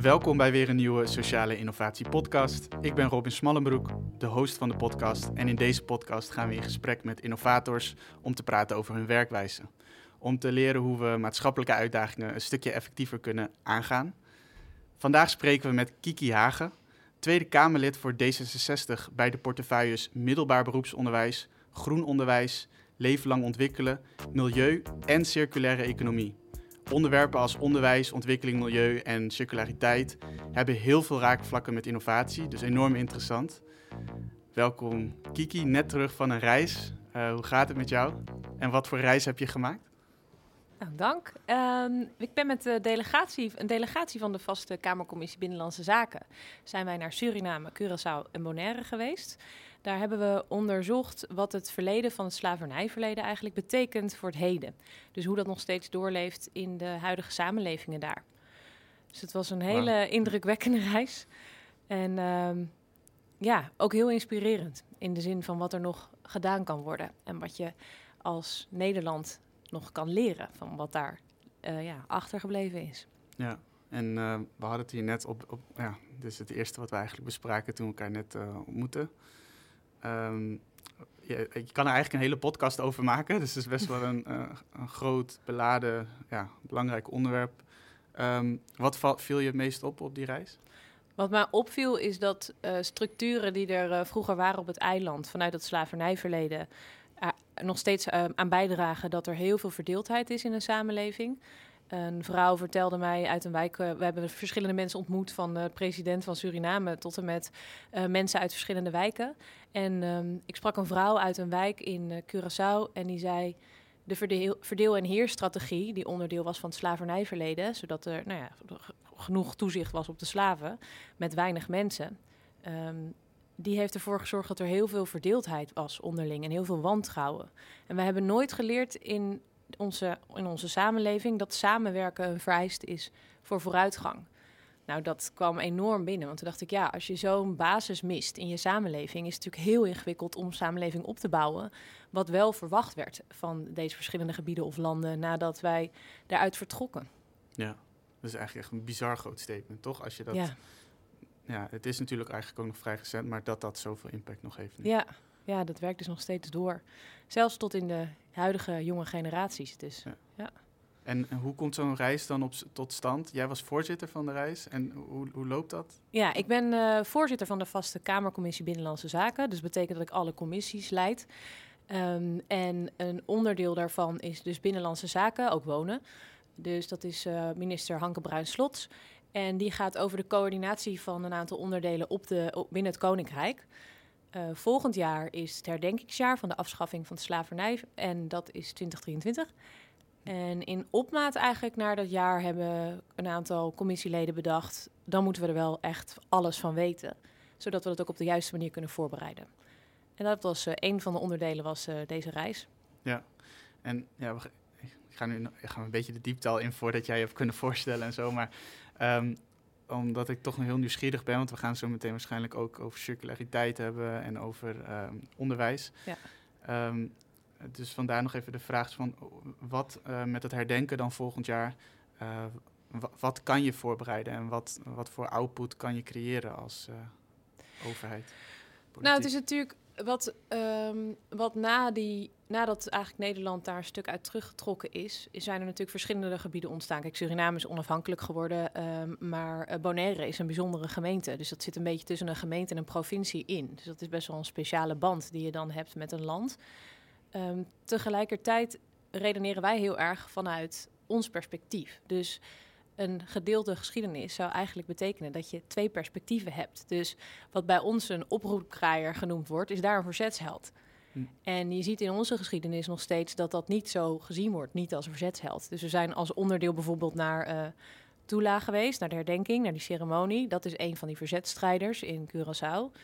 Welkom bij weer een nieuwe Sociale Innovatie Podcast. Ik ben Robin Smallenbroek, de host van de podcast. En in deze podcast gaan we in gesprek met innovators om te praten over hun werkwijze. Om te leren hoe we maatschappelijke uitdagingen een stukje effectiever kunnen aangaan. Vandaag spreken we met Kiki Hagen, Tweede Kamerlid voor D66 bij de portefeuilles Middelbaar Beroepsonderwijs, Groen Onderwijs, Leven lang ontwikkelen, Milieu en Circulaire Economie. Onderwerpen als onderwijs, ontwikkeling, milieu en circulariteit hebben heel veel raakvlakken met innovatie, dus enorm interessant. Welkom Kiki, net terug van een reis. Uh, hoe gaat het met jou en wat voor reis heb je gemaakt? Nou, dank. Um, ik ben met de delegatie, een delegatie van de vaste Kamercommissie Binnenlandse Zaken. Zijn wij naar Suriname, Curaçao en Bonaire geweest. Daar hebben we onderzocht wat het verleden van het slavernijverleden eigenlijk betekent voor het heden. Dus hoe dat nog steeds doorleeft in de huidige samenlevingen daar. Dus het was een hele indrukwekkende reis. En uh, ja, ook heel inspirerend in de zin van wat er nog gedaan kan worden. En wat je als Nederland nog kan leren van wat daar uh, ja, achtergebleven is. Ja, en uh, we hadden het hier net op, op ja, dit is het eerste wat we eigenlijk bespraken toen we elkaar net uh, ontmoetten. Um, je, kan er eigenlijk een hele podcast over maken. Dus het is best wel een, uh, een groot, beladen, ja, belangrijk onderwerp. Um, wat viel je het meest op op die reis? Wat mij opviel is dat uh, structuren die er uh, vroeger waren op het eiland, vanuit het slavernijverleden, nog steeds aan bijdragen dat er heel veel verdeeldheid is in de samenleving. Een vrouw vertelde mij uit een wijk. Uh, we hebben verschillende mensen ontmoet, van de president van Suriname tot en met uh, mensen uit verschillende wijken. En um, ik sprak een vrouw uit een wijk in uh, Curaçao en die zei. De verdeel, en heerstrategie, die onderdeel was van het slavernijverleden, zodat er nou ja, genoeg toezicht was op de slaven met weinig mensen. Um, die heeft ervoor gezorgd dat er heel veel verdeeldheid was onderling en heel veel wantrouwen. En we hebben nooit geleerd in onze, in onze samenleving dat samenwerken een vereist is voor vooruitgang. Nou, dat kwam enorm binnen. Want toen dacht ik, ja, als je zo'n basis mist in je samenleving, is het natuurlijk heel ingewikkeld om samenleving op te bouwen. Wat wel verwacht werd van deze verschillende gebieden of landen nadat wij daaruit vertrokken. Ja, dat is eigenlijk echt een bizar groot statement, toch? Als je dat. Ja. ja, het is natuurlijk eigenlijk ook nog vrij recent, maar dat dat zoveel impact nog heeft. Nu. Ja, ja, dat werkt dus nog steeds door. Zelfs tot in de huidige jonge generaties. Dus, ja. ja. En hoe komt zo'n reis dan op, tot stand? Jij was voorzitter van de reis. En hoe, hoe loopt dat? Ja, ik ben uh, voorzitter van de vaste Kamercommissie Binnenlandse Zaken. Dus dat betekent dat ik alle commissies leid. Um, en een onderdeel daarvan is dus Binnenlandse Zaken, ook wonen. Dus dat is uh, minister Hanke Bruins-Slots. En die gaat over de coördinatie van een aantal onderdelen op de, op, binnen het Koninkrijk. Uh, volgend jaar is het herdenkingsjaar van de afschaffing van de slavernij en dat is 2023. En in opmaat eigenlijk naar dat jaar hebben een aantal commissieleden bedacht... dan moeten we er wel echt alles van weten, zodat we dat ook op de juiste manier kunnen voorbereiden. En dat was uh, een van de onderdelen was uh, deze reis. Ja, en ja, ik ga nu ik ga een beetje de diepte al in voordat jij je hebt kunnen voorstellen en zo, maar... Um, omdat ik toch nog heel nieuwsgierig ben, want we gaan zo meteen waarschijnlijk ook over circulariteit hebben en over um, onderwijs. Ja. Um, dus vandaar nog even de vraag van wat uh, met het herdenken dan volgend jaar, uh, wat kan je voorbereiden en wat, wat voor output kan je creëren als uh, overheid? Politiek? Nou, het is natuurlijk wat, um, wat na die, nadat eigenlijk Nederland daar een stuk uit teruggetrokken is, zijn er natuurlijk verschillende gebieden ontstaan. Kijk, Suriname is onafhankelijk geworden, um, maar uh, Bonaire is een bijzondere gemeente. Dus dat zit een beetje tussen een gemeente en een provincie in. Dus dat is best wel een speciale band die je dan hebt met een land. Um, tegelijkertijd redeneren wij heel erg vanuit ons perspectief. Dus een gedeelde geschiedenis zou eigenlijk betekenen dat je twee perspectieven hebt. Dus wat bij ons een oproepkraaier genoemd wordt, is daar een verzetsheld. Hm. En je ziet in onze geschiedenis nog steeds dat dat niet zo gezien wordt, niet als verzetsheld. Dus we zijn als onderdeel bijvoorbeeld naar uh, Tula geweest, naar de herdenking, naar die ceremonie. Dat is een van die verzetstrijders in Curaçao,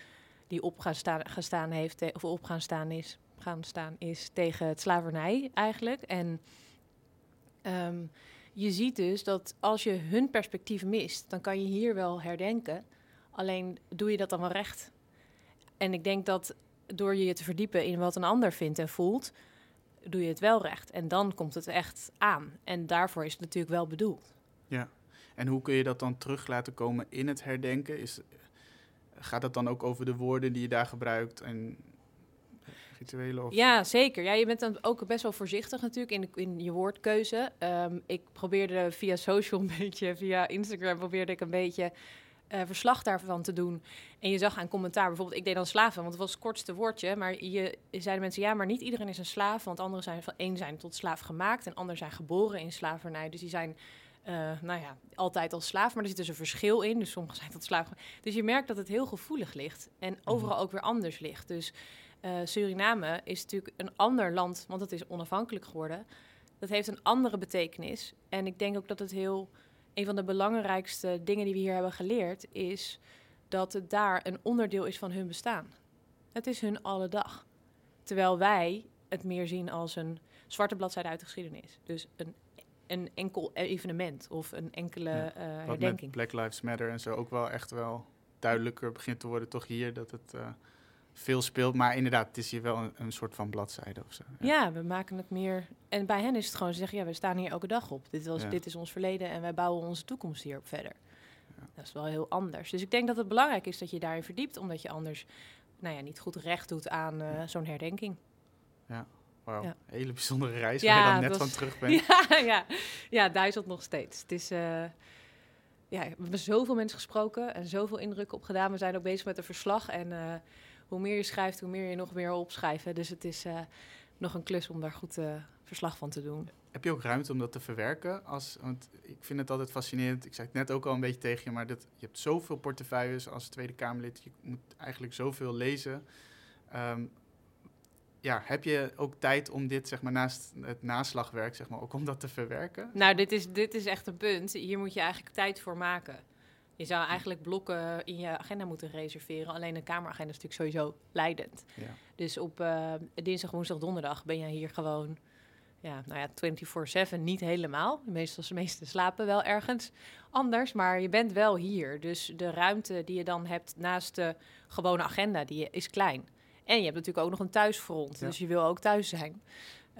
die op gaan staan, gaan staan heeft, of op gaan staan is, gaan staan is tegen het slavernij eigenlijk. En um, je ziet dus dat als je hun perspectief mist, dan kan je hier wel herdenken. Alleen doe je dat dan wel recht. En ik denk dat door je te verdiepen in wat een ander vindt en voelt, doe je het wel recht. En dan komt het echt aan. En daarvoor is het natuurlijk wel bedoeld. Ja, En hoe kun je dat dan terug laten komen in het herdenken? Is, gaat dat dan ook over de woorden die je daar gebruikt en rituelen? Of? Ja, zeker. Ja, je bent dan ook best wel voorzichtig natuurlijk in, de, in je woordkeuze. Ehm, ik probeerde via social een beetje, via Instagram probeerde ik een beetje uh, verslag daarvan te doen. En je zag aan commentaar, bijvoorbeeld, ik deed dan slaven, want het was het kortste woordje. Maar je, zeiden mensen, ja, maar niet iedereen is een slaaf. Want anderen zijn van één zijn tot slaaf gemaakt en anderen zijn geboren in slavernij. Dus die zijn, uh, nou ja, altijd als slaaf. Maar er zit dus een verschil in. Dus sommigen zijn tot slaaf. Dus je merkt dat het heel gevoelig ligt. En mhm. overal ook weer anders ligt. Dus uh, Suriname is natuurlijk een ander land, want het is onafhankelijk geworden. Dat heeft een andere betekenis. En ik denk ook dat het heel een van de belangrijkste dingen die we hier hebben geleerd is dat het daar een onderdeel is van hun bestaan. Het is hun alle dag. Terwijl wij het meer zien als een zwarte bladzijde uit de geschiedenis. Dus een, een enkel evenement of een enkele ja, uh, herdenking. Black Lives Matter en zo ook wel echt wel duidelijker begint te worden, toch hier, dat het... Uh, veel speelt. Maar inderdaad, het is hier wel een, een soort van bladzijde of zo. Ja. we maken het meer. En bij hen is het gewoon, ze zeggen, ja, we staan hier elke dag op. Dit, was, dit is ons verleden en wij bouwen onze toekomst hierop verder. Ja. Dat is wel heel anders. Dus ik denk dat het belangrijk is dat je daarin verdiept, omdat je anders nou ja, niet goed recht doet aan uh, zo'n herdenking. Ja, wauw. Ja. Hele bijzondere reis waar je dan net van terug bent. Ja, ja. ja, Duitsland nog steeds. Het is... Uh, ja, we hebben zoveel mensen gesproken en zoveel indruk op gedaan. We zijn ook bezig met een verslag en... Uh, hoe meer je schrijft, hoe meer je nog meer opschrijven. Dus het is uh, nog een klus om daar goed uh, verslag van te doen. Heb je ook ruimte om dat te verwerken? Als, want ik vind het altijd fascinerend. Ik zei het net ook al een beetje tegen je, maar dat, je hebt zoveel portefeuilles als Tweede Kamerlid. Je moet eigenlijk zoveel lezen. Um, ja, heb je ook tijd om dit, zeg maar, naast het naslagwerk, zeg maar, ook om dat te verwerken? Nou, dit is, dit is echt een punt. Hier moet je eigenlijk tijd voor maken. Je zou eigenlijk blokken in je agenda moeten reserveren. Alleen een kameragenda is natuurlijk sowieso leidend. Ja. Dus op uh, dinsdag, woensdag, donderdag ben je hier gewoon ja, nou ja, 24-7 niet helemaal. Meestal, de meesten slapen wel ergens anders, maar je bent wel hier. Dus de ruimte die je dan hebt naast de gewone agenda, die is klein. En je hebt natuurlijk ook nog een thuisfront, dus je wil ook thuis zijn.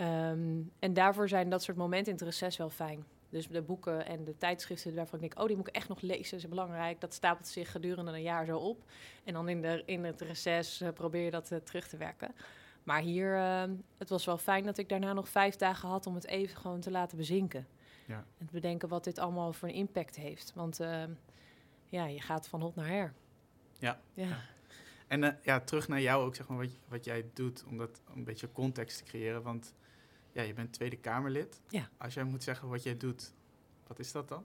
Um, en daarvoor zijn dat soort momenten in het reces wel fijn. Dus de boeken en de tijdschriften waarvan ik denk, oh, die moet ik echt nog lezen, dat is belangrijk. Dat stapelt zich gedurende een jaar zo op. En dan in, de, in het reces uh, probeer je dat uh, terug te werken. Maar hier, uh, het was wel fijn dat ik daarna nog vijf dagen had om het even gewoon te laten bezinken. Ja. En te bedenken wat dit allemaal voor een impact heeft. Want ja, je gaat van hot naar her. Ja. ja. En ja, terug naar jou ook, zeg maar, wat, wat jij doet om dat een beetje context te creëren. Want ja, je bent Tweede Kamerlid. Ja. Als jij moet zeggen wat jij doet, wat is dat dan?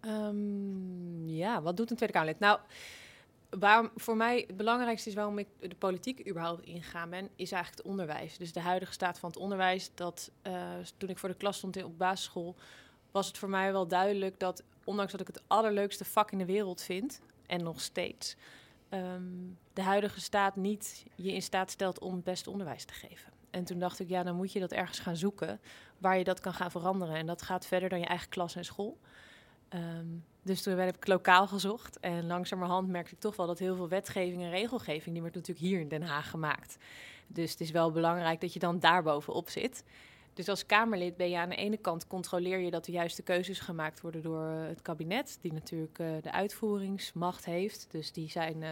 Um, ja, wat doet een Tweede Kamerlid? Nou, waarom voor mij het belangrijkste is waarom ik de politiek überhaupt ingegaan ben, is eigenlijk het onderwijs. Dus de huidige staat van het onderwijs. Dat uh, toen ik voor de klas stond in, op basisschool, was het voor mij wel duidelijk dat, ondanks dat ik het allerleukste vak in de wereld vind, en nog steeds, um, de huidige staat niet je in staat stelt om het beste onderwijs te geven. En toen dacht ik, ja, dan moet je dat ergens gaan zoeken waar je dat kan gaan veranderen. En dat gaat verder dan je eigen klas en school. Um, dus toen heb ik lokaal gezocht. En langzamerhand merkte ik toch wel dat heel veel wetgeving en regelgeving... die wordt natuurlijk hier in Den Haag gemaakt. Dus het is wel belangrijk dat je dan daarbovenop zit. Dus als Kamerlid ben je aan de ene kant controleer je dat de juiste keuzes gemaakt worden door uh, het kabinet, die natuurlijk uh, de uitvoeringsmacht heeft. Dus die zijn uh,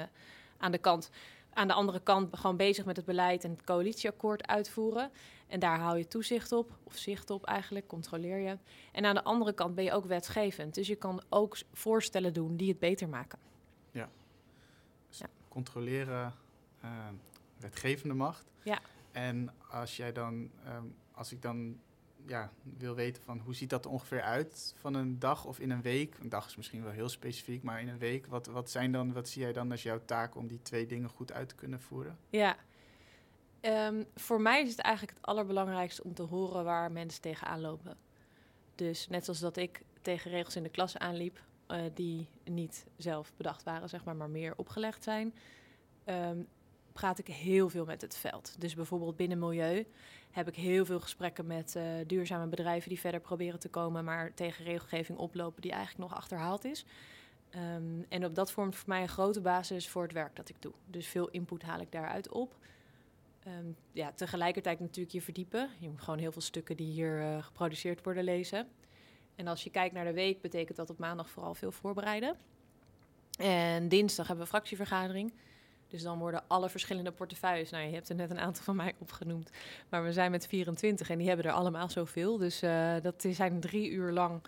aan de kant aan de andere kant gewoon bezig met het beleid en het coalitieakkoord uitvoeren. En daar hou je toezicht op, of zicht op eigenlijk, controleer je. En aan de andere kant ben je ook wetgevend. Dus je kan ook voorstellen doen die het beter maken. Ja. Dus ja. controleren, uh, wetgevende macht. Ja. En als jij dan, um, als ik dan ja, wil weten van hoe ziet dat er ongeveer uit van een dag of in een week. Een dag is misschien wel heel specifiek, maar in een week, wat, wat, zijn dan, wat zie jij dan als jouw taak om die twee dingen goed uit te kunnen voeren? Ja, um, voor mij is het eigenlijk het allerbelangrijkste om te horen waar mensen tegenaan lopen. Dus net zoals dat ik tegen regels in de klas aanliep, uh, die niet zelf bedacht waren, zeg maar, maar meer opgelegd zijn. Um, praat ik heel veel met het veld. Dus bijvoorbeeld binnen milieu heb ik heel veel gesprekken met uh, duurzame bedrijven die verder proberen te komen, maar tegen regelgeving oplopen die eigenlijk nog achterhaald is. Um, en op dat vormt voor mij een grote basis voor het werk dat ik doe. Dus veel input haal ik daaruit op. Um, ja, tegelijkertijd natuurlijk je verdiepen. Je moet gewoon heel veel stukken die hier uh, geproduceerd worden lezen. En als je kijkt naar de week, betekent dat op maandag vooral veel voorbereiden. En dinsdag hebben we fractievergadering. Dus dan worden alle verschillende portefeuilles. Nou, je hebt er net een aantal van mij opgenoemd. Maar we zijn met 24 en die hebben er allemaal zoveel. Dus uh, dat zijn drie uur lang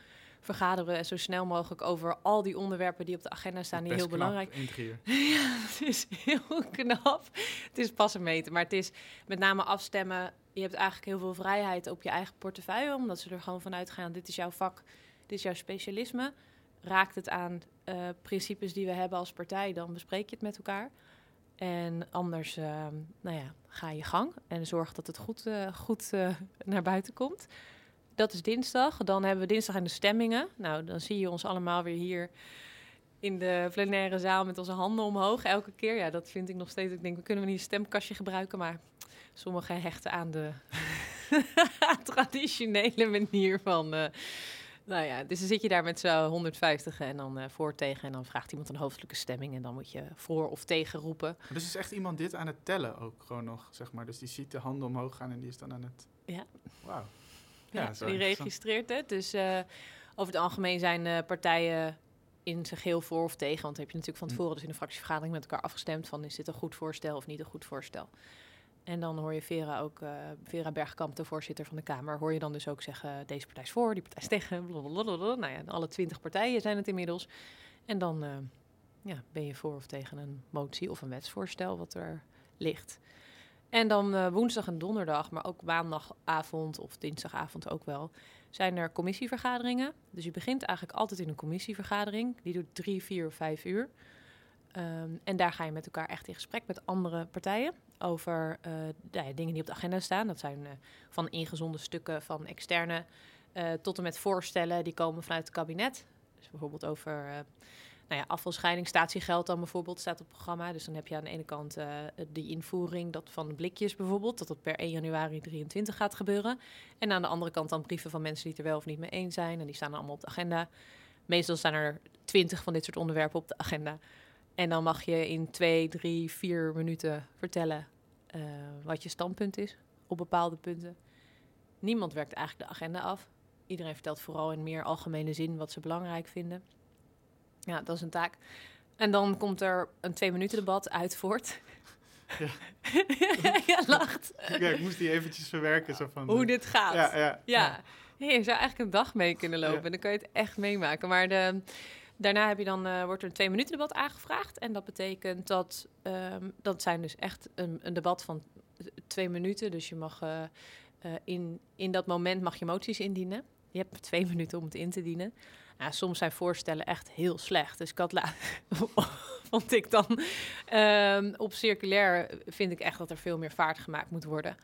vergaderen zo snel mogelijk over al die onderwerpen die op de agenda staan, die heel belangrijk zijn. ja, het is heel knap. Het is passen meten, maar het is met name afstemmen. Je hebt eigenlijk heel veel vrijheid op je eigen portefeuille, omdat ze er gewoon vanuit gaan: dit is jouw vak, dit is jouw specialisme. Raakt het aan uh, principes die we hebben als partij, dan bespreek je het met elkaar. En anders, uh, nou ja, ga je gang en zorg dat het goed, uh, goed naar buiten komt. Dat is dinsdag. Dan hebben we dinsdag en de stemmingen. Nou, dan zie je ons allemaal weer hier in de plenaire zaal met onze handen omhoog elke keer. Ja, dat vind ik nog steeds. Ik denk, we kunnen niet een stemkastje gebruiken, maar sommigen hechten aan de traditionele manier van. Nou ja, dus dan zit je daar met z'n 150 en dan uh, voor tegen en dan vraagt iemand een hoofdelijke stemming en dan moet je voor of tegen roepen. dus is echt iemand dit aan het tellen ook gewoon nog, zeg maar. Dus die ziet de handen omhoog gaan en die is dan aan het. Ja. Wauw. Ja, die registreert het. Dus uh, over het algemeen zijn uh, partijen in zijn geheel voor of tegen. Want dan heb je natuurlijk van tevoren dus in de fractievergadering met elkaar afgestemd van is dit een goed voorstel of niet een goed voorstel. En dan hoor je Vera ook, uh, Vera Bergkamp, de voorzitter van de Kamer, hoor je dan dus ook zeggen: deze partij is voor, die partij is tegen. Nou ja, alle twintig partijen zijn het inmiddels. En dan uh, ja, ben je voor of tegen een motie of een wetsvoorstel wat er ligt. En dan uh, woensdag en donderdag, maar ook maandagavond of dinsdagavond ook wel, zijn er commissievergaderingen. Dus je begint eigenlijk altijd in een commissievergadering. Die doet drie, vier vijf uur. Um, en daar ga je met elkaar echt in gesprek met andere partijen over uh, ja, dingen die op de agenda staan. Dat zijn uh, van ingezonde stukken van externe tot en met voorstellen die komen vanuit het kabinet. Dus bijvoorbeeld over nou ja, afvalscheiding, statiegeld dan bijvoorbeeld staat op het programma. Dus dan heb je aan de ene kant die invoering dat van blikjes bijvoorbeeld, dat dat per 1 januari 23 gaat gebeuren. En aan de andere kant dan brieven van mensen die het er wel of niet mee eens zijn. En die staan allemaal op de agenda. Meestal staan er 20 van dit soort onderwerpen op de agenda. En dan mag je in twee, drie, vier minuten vertellen uh, wat je standpunt is op bepaalde punten. Niemand werkt eigenlijk de agenda af. Iedereen vertelt vooral in meer algemene zin wat ze belangrijk vinden. Ja, dat is een taak. En dan komt er een twee minuten debat uit voort. Ja. ja, lacht. Ja, ik moest die eventjes verwerken. Zo van, Hoe dit gaat. Ja, ja, ja. je zou eigenlijk een dag mee kunnen lopen. En dan kan je het echt meemaken. Maar de, daarna heb je dan, uh, wordt er een twee minuten debat aangevraagd. En dat betekent dat, um, dat zijn dus echt een, een, debat van twee minuten. Dus je mag uh, uh, in, in dat moment mag je moties indienen. Je hebt twee minuten om het in te dienen. Soms zijn voorstellen echt heel slecht. Dus ik had vond ik dan um, op circulair vind ik echt dat er veel meer vaart gemaakt moet worden.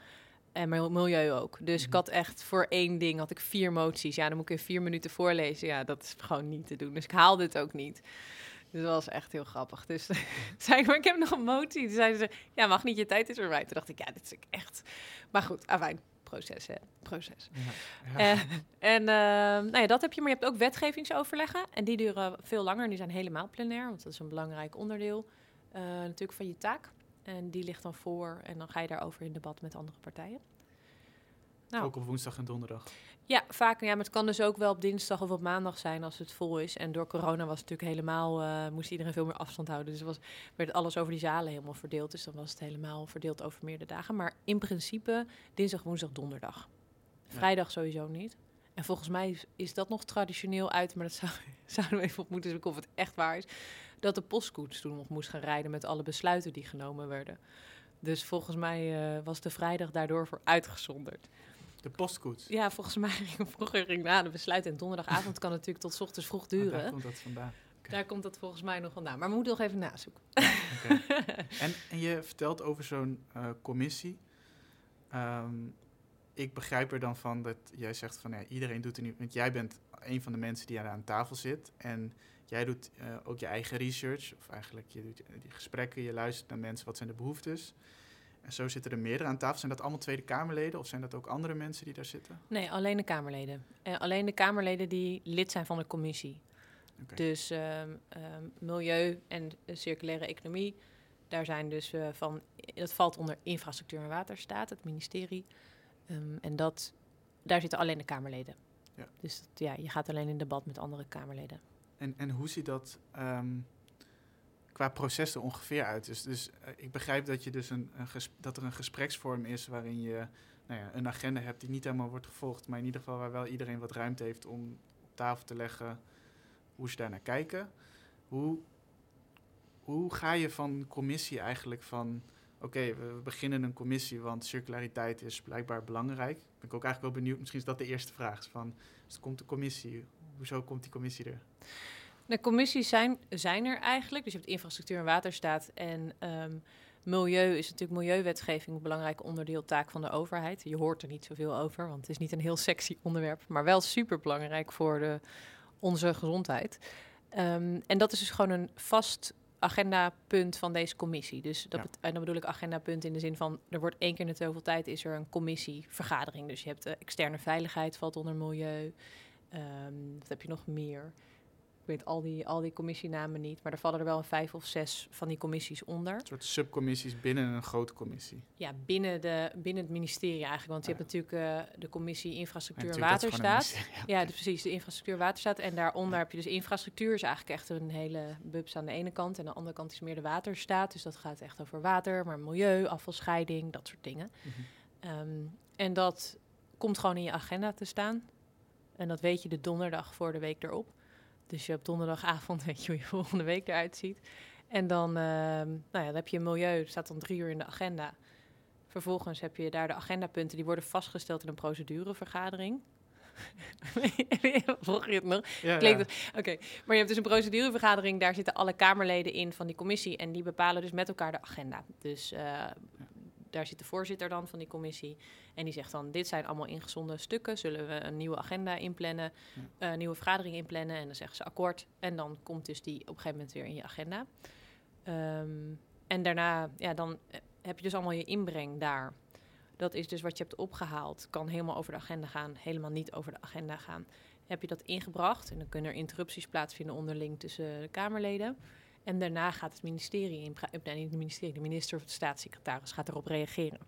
En milieu ook. Dus ik mhm. had echt voor één ding had ik vier moties. Ja, dan moet ik in vier minuten voorlezen. Ja, dat is gewoon niet te doen. Dus ik haalde het ook niet. Dus dat was echt heel grappig. Dus zei ik, maar ik heb nog een motie. Toen zeiden ze, ja, mag niet, je tijd is erbij. Toen dacht ik, ja, dit is echt... Maar goed, afijn proces, hè? Proces. Ja, ja. Uh, en uh, nou ja, dat heb je, maar je hebt ook wetgevingsoverleggen. En die duren veel langer en die zijn helemaal plenair, want dat is een belangrijk onderdeel uh, natuurlijk van je taak. En die ligt dan voor en dan ga je daarover in debat met andere partijen. Nou, ook op woensdag en donderdag? Ja, vaak. Ja, maar het kan dus ook wel op dinsdag of op maandag zijn als het vol is. En door corona was het natuurlijk helemaal, uh, moest iedereen veel meer afstand houden. Dus was, werd alles over die zalen helemaal verdeeld. Dus dan was het helemaal verdeeld over meerdere dagen. Maar in principe dinsdag, woensdag, donderdag. Vrijdag sowieso niet. En volgens mij is, dat nog traditioneel uit, maar dat zou, zouden we even op moeten zoeken of het echt waar is. Dat de postkoets toen nog moest gaan rijden met alle besluiten die genomen werden. Dus volgens mij uh, was de vrijdag daardoor voor uitgezonderd. De postkoets? Ja, volgens mij ging vroeger ging na de besluit. En donderdagavond kan natuurlijk tot ochtends vroeg duren. daar komt dat vandaan. Daar komt dat volgens mij nog vandaan. Maar we moeten nog even nazoeken. en, en, je vertelt over zo'n uh, commissie. Um, ik begrijp er dan van dat jij zegt van ja, iedereen doet er nu. Want jij bent een van de mensen die aan tafel zit. En jij doet uh, ook je eigen research. Of eigenlijk je doet die gesprekken, je luistert naar mensen, wat zijn de behoeftes. En zo zitten er meerdere aan tafel. Zijn dat allemaal Tweede Kamerleden of zijn dat ook andere mensen die daar zitten? Nee, alleen de Kamerleden. Uh, alleen de Kamerleden die lid zijn van de commissie. Okay. Dus um, um, milieu en circulaire economie, daar zijn dus uh, van, dat valt onder infrastructuur en waterstaat, het ministerie. Um, en dat, daar zitten alleen de Kamerleden. Ja. Dus dat, ja, je gaat alleen in debat met andere Kamerleden. En, en hoe ziet dat ehm, qua proces er ongeveer uit? Dus, dus eh, ik begrijp dat, je dus een, dat er een gespreksvorm is waarin je nou ja, een agenda hebt die niet helemaal wordt gevolgd, maar in ieder geval waar wel iedereen wat ruimte heeft om op tafel te leggen hoe ze daar naar kijken. Hoe, hoe ga je van commissie eigenlijk van, oké, we beginnen een commissie, want circulariteit is blijkbaar belangrijk. Ben ik ook eigenlijk wel benieuwd, misschien is dat de eerste vraag, van, dus komt de commissie, hoezo komt die commissie er? De commissies zijn, zijn er eigenlijk. Dus je hebt infrastructuur en waterstaat. En ehm, milieu is natuurlijk milieuwetgeving een belangrijk onderdeel, taak van de overheid. Je hoort er niet zoveel over, want het is niet een heel sexy onderwerp, maar wel super belangrijk voor de, onze gezondheid. Ehm, en dat is dus gewoon een vast agendapunt van deze commissie. Dus dat Ja. en dan bedoel ik agendapunt in de zin van er wordt één keer in de zoveel tijd is er een commissievergadering. Dus je hebt de externe veiligheid valt onder milieu. Ehm wat heb je nog meer? Ik weet al die, al die commissienamen niet, maar er vallen er wel een vijf of zes van die commissies onder. Een soort subcommissies binnen een grote commissie. Ja, binnen, de, binnen het ministerie eigenlijk. Want je Ah, hebt natuurlijk eh, de commissie infrastructuur en waterstaat. Ja, dus precies, de infrastructuur waterstaat. En daaronder heb je dus infrastructuur, is eigenlijk echt een hele bubs aan de ene kant. En aan de andere kant is meer de waterstaat. Dus dat gaat echt over water, maar milieu, afvalscheiding, dat soort dingen. Mhm. Ehm, en dat komt gewoon in je agenda te staan. En dat weet je de donderdag voor de week erop. Dus je op donderdagavond weet je hoe je volgende week eruit ziet. En dan, ehm, nou ja, dan heb je milieu, dat staat dan drie uur in de agenda. Vervolgens heb je daar de agendapunten, die worden vastgesteld in een procedurevergadering. Volg je het nog? Ja, Oké, maar je hebt dus een procedurevergadering, daar zitten alle Kamerleden in van die commissie en die bepalen dus met elkaar de agenda. Dus eh, daar zit de voorzitter dan van die commissie en die zegt dan, dit zijn allemaal ingezonden stukken, zullen we een nieuwe agenda inplannen, Ja. een nieuwe vergadering inplannen en dan zeggen ze akkoord en dan komt dus die op een gegeven moment weer in je agenda. Ehm, en daarna, ja, dan eh, heb je dus allemaal je inbreng daar. Dat is dus wat je hebt opgehaald. Kan helemaal over de agenda gaan, helemaal niet over de agenda gaan. Heb je dat ingebracht en dan kunnen er interrupties plaatsvinden onderling tussen de Kamerleden. En daarna gaat het ministerie, in, nee, niet het ministerie, de minister of de staatssecretaris gaat erop reageren.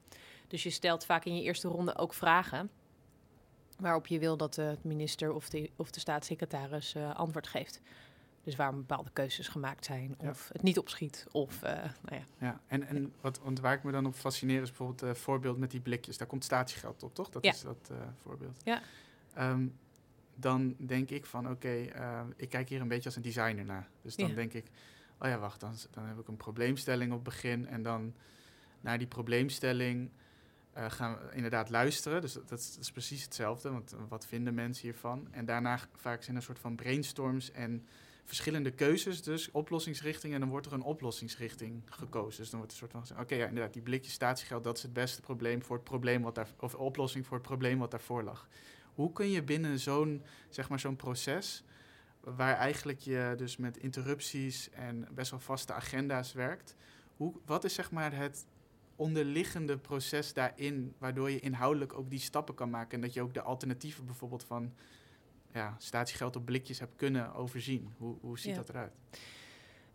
Dus je stelt vaak in je eerste ronde ook vragen waarop je wil dat de het minister of de, of de staatssecretaris eh, antwoord geeft. Dus waarom bepaalde keuzes gemaakt zijn, Ja. of het niet opschiet, of eh, nou ja, Ja, en, en wat, want waar ik me dan op fascineer is bijvoorbeeld het voorbeeld met die blikjes. Daar komt statiegeld op, toch? Dat Ja. is dat eh, voorbeeld. Ja. Ehm, dan denk ik van, oké, eh, ik kijk hier een beetje als een designer naar. Dus dan denk ik, oh ja, wacht, dan, dan heb ik een probleemstelling op begin. En dan naar die probleemstelling eh, gaan we inderdaad luisteren. Dus dat, is, precies hetzelfde, want wat vinden mensen hiervan? En daarna vaak zijn er een soort van brainstorms en verschillende keuzes, dus oplossingsrichtingen. En dan wordt er een oplossingsrichting gekozen. Dus dan wordt er een soort van gezegd, oké, ja, inderdaad, die blikjes statiegeld, dat is het beste probleem voor het probleem wat daar, of oplossing voor het probleem wat daarvoor lag. Hoe kun je binnen zo'n, zeg maar, zo'n proces, waar eigenlijk je dus met interrupties en best wel vaste agenda's werkt, hoe, wat is zeg maar het onderliggende proces daarin, waardoor je inhoudelijk ook die stappen kan maken en dat je ook de alternatieven bijvoorbeeld van ja, statiegeld op blikjes hebt kunnen overzien. Hoe, hoe ziet Ja. dat eruit?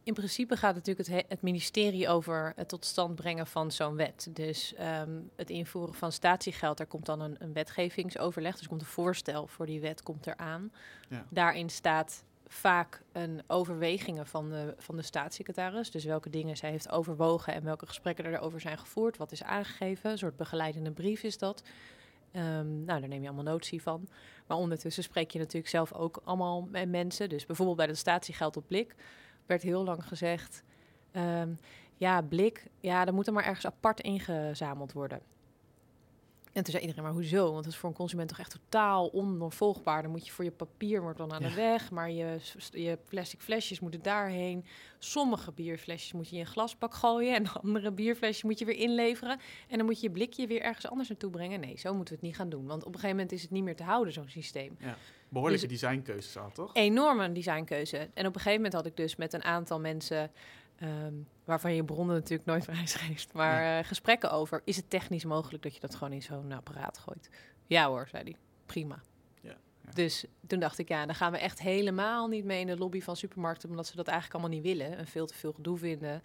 In principe gaat natuurlijk het, he- het ministerie over het tot stand brengen van zo'n wet. Dus ehm, het invoeren van statiegeld, daar komt dan een, een wetgevingsoverleg. Dus komt een voorstel voor die wet komt eraan. Ja. Daarin staat vaak een overwegingen van de, van de staatssecretaris. Dus welke dingen zij heeft overwogen en welke gesprekken er over zijn gevoerd. Wat is aangegeven. Een soort begeleidende brief is dat. Ehm, nou, daar neem je allemaal notie van. Maar ondertussen spreek je natuurlijk zelf ook allemaal met mensen. Dus bijvoorbeeld bij de statiegeld op blik werd heel lang gezegd... ehm, ja, blik, ja, dat moet er maar ergens apart ingezameld worden. En toen zei iedereen, maar hoezo? Want dat is voor een consument toch echt totaal ondoorvolgbaar. Dan moet je voor je papier wordt dan aan de Ja. weg, maar je, je plastic flesjes moeten daarheen. Sommige bierflesjes moet je in een glasbak gooien en andere bierflesjes moet je weer inleveren. En dan moet je je blikje weer ergens anders naartoe brengen. Nee, zo moeten we het niet gaan doen. Want op een gegeven moment is het niet meer te houden, zo'n systeem Behoorlijke Dus- designkeuzes al, toch? enorme designkeuze. En op een gegeven moment had ik dus met een aantal mensen, ehm, waarvan je bronnen natuurlijk nooit prijsgeeft, maar eh, gesprekken over, is het technisch mogelijk dat je dat gewoon in zo'n apparaat gooit? Ja hoor, zei hij. Prima. Ja, ja. Dus toen dacht ik, ja, dan gaan we echt helemaal niet mee in de lobby van supermarkten, omdat ze dat eigenlijk allemaal niet willen en veel te veel gedoe vinden.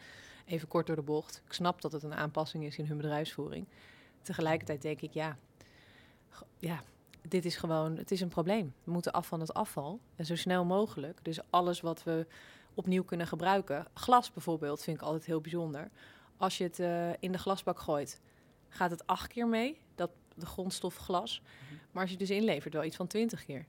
Even kort door de bocht. Ik snap dat het een aanpassing is in hun bedrijfsvoering. Tegelijkertijd denk ik, ja, ja dit is gewoon, het is een probleem. We moeten af van het afval en zo snel mogelijk. Dus alles wat we opnieuw kunnen gebruiken. Glas bijvoorbeeld vind ik altijd heel bijzonder. Als je het uh, in de glasbak gooit, gaat het acht keer mee, dat, de grondstof glas. Mhm. Maar als je dus inlevert, wel iets van twintig keer.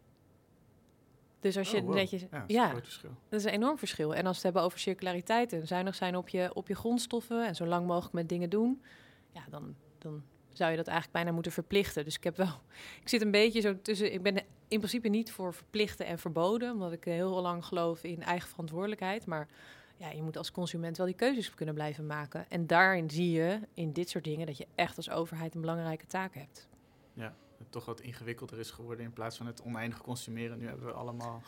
Dus als je oh, wow. netjes... Ja, dat is ja, een groot verschil. dat is een enorm verschil. En als we het hebben over circulariteit en zuinig zijn op je, op je grondstoffen... en zo lang mogelijk met dingen doen... ja, dan, dan zou je dat eigenlijk bijna moeten verplichten. Dus ik heb wel... Ik zit een beetje zo tussen... Ik ben in principe niet voor verplichten en verboden... omdat ik heel lang geloof in eigen verantwoordelijkheid. Maar ja, je moet als consument wel die keuzes kunnen blijven maken. En daarin zie je, in dit soort dingen... dat je echt als overheid een belangrijke taak hebt. Ja, het toch wat ingewikkelder is geworden in plaats van het oneindig consumeren. Nu hebben we allemaal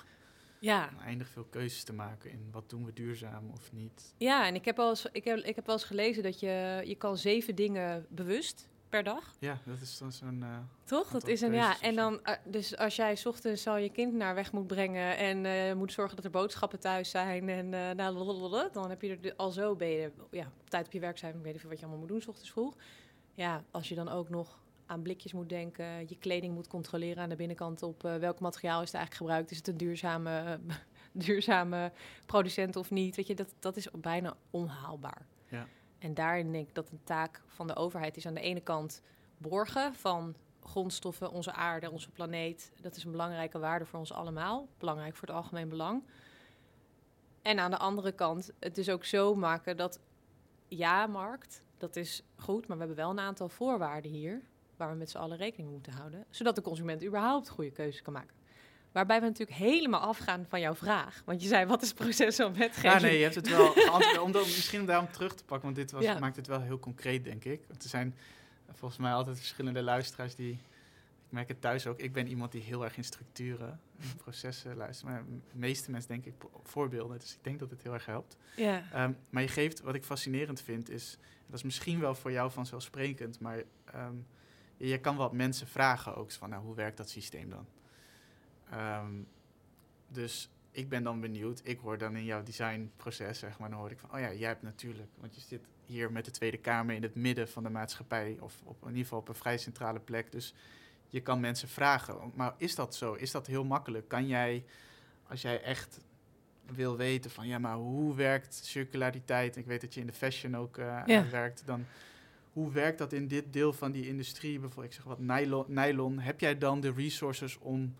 Ja, oneindig veel keuzes te maken in wat doen we duurzaam of niet. ja en ik heb, wel eens, ik, heb, ik heb wel eens gelezen dat je, je kan zeven dingen bewust per dag. Ja, dat is dan zo'n... eh, Toch? Dat is een ja. En dan, eh, dus als jij 's ochtends al je kind naar weg moet brengen en eh, moet zorgen dat er boodschappen thuis zijn en nou, lalalala, dan heb je er al zo ben je ja, op tijd op je werk zijn. Ik weet niet veel wat je allemaal moet doen 's ochtends vroeg. Ja, als je dan ook nog aan blikjes moet denken, je kleding moet controleren aan de binnenkant op welk materiaal is het eigenlijk gebruikt. Is het een duurzame, duurzame producent of niet? Weet je, dat, dat is bijna onhaalbaar. Ja. En daarin denk ik dat een taak van de overheid is aan de ene kant borgen van grondstoffen, onze aarde, onze planeet. Dat is een belangrijke waarde voor ons allemaal. Belangrijk voor het algemeen belang. En aan de andere kant het dus ook zo maken dat ja, markt, dat is goed, maar we hebben wel een aantal voorwaarden hier waar we met z'n allen rekening mee moeten houden, zodat de consument überhaupt goede keuzes kan maken. Waarbij we natuurlijk helemaal afgaan van jouw vraag. Want je zei, wat is het proces van wetgeving? Ja, nee, je hebt het wel geantwoord. Om dat, misschien om daarom terug te pakken, want dit was, Ja. maakt het wel heel concreet, denk ik. Want er zijn eh, volgens mij altijd verschillende luisteraars die... Ik merk het thuis ook. Ik ben iemand die heel erg in structuren en processen luistert. Maar de meeste mensen denk ik voorbeelden. Dus ik denk dat het heel erg helpt. Ja, Ehm, maar je geeft, wat ik fascinerend vind, is... Dat is misschien wel voor jou vanzelfsprekend, maar... ehm, je, je kan wat mensen vragen ook. Van, nou, hoe werkt dat systeem dan? Ehm, dus ik ben dan benieuwd. Ik hoor dan in jouw designproces, zeg maar, dan hoor ik van, oh ja, jij hebt natuurlijk, want je zit hier met de Tweede Kamer in het midden van de maatschappij, of op, in ieder geval op een vrij centrale plek. Dus je kan mensen vragen. Maar is dat zo? Is dat heel makkelijk? Kan jij, als jij echt wil weten van, ja, maar hoe werkt circulariteit? Ik weet dat je in de fashion ook eh, Ja. aan werkt. Dan, hoe werkt dat in dit deel van die industrie? Bijvoorbeeld, ik zeg wat, nylon, nylon. Heb jij dan de resources om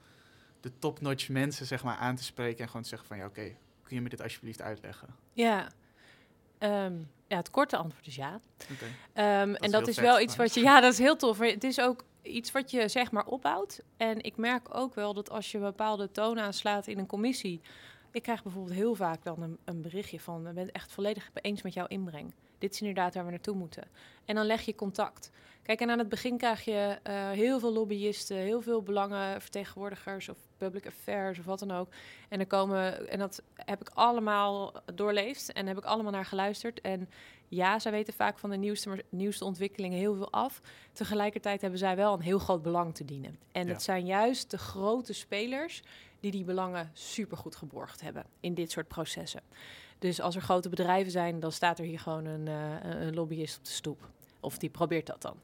de top-notch mensen zeg maar, aan te spreken en gewoon te zeggen van ja, oké, kun je me dit alsjeblieft uitleggen? ja. Ehm, ja, het korte antwoord is ja. Ehm, en dat is vet, wel iets wat je, ja, dat is heel tof. Maar het is ook iets wat je zeg maar opbouwt. En ik merk ook wel dat als je een bepaalde toon aanslaat in een commissie. Ik krijg bijvoorbeeld heel vaak dan een, een berichtje van: Ik ben het echt volledig eens met jouw inbreng. Dit is inderdaad waar we naartoe moeten. En dan leg je contact. Kijk, en aan het begin krijg je eh, heel veel lobbyisten, heel veel belangenvertegenwoordigers of public affairs of wat dan ook. En, er komen, en dat heb ik allemaal doorleefd en heb ik allemaal naar geluisterd. En ja, zij weten vaak van de nieuwste, nieuwste ontwikkelingen heel veel af. Tegelijkertijd hebben zij wel een heel groot belang te dienen. En Ja. het zijn juist de grote spelers die die belangen supergoed geborgd hebben in dit soort processen. Dus als er grote bedrijven zijn, dan staat er hier gewoon een, eh, een lobbyist op de stoep. Of die probeert dat dan.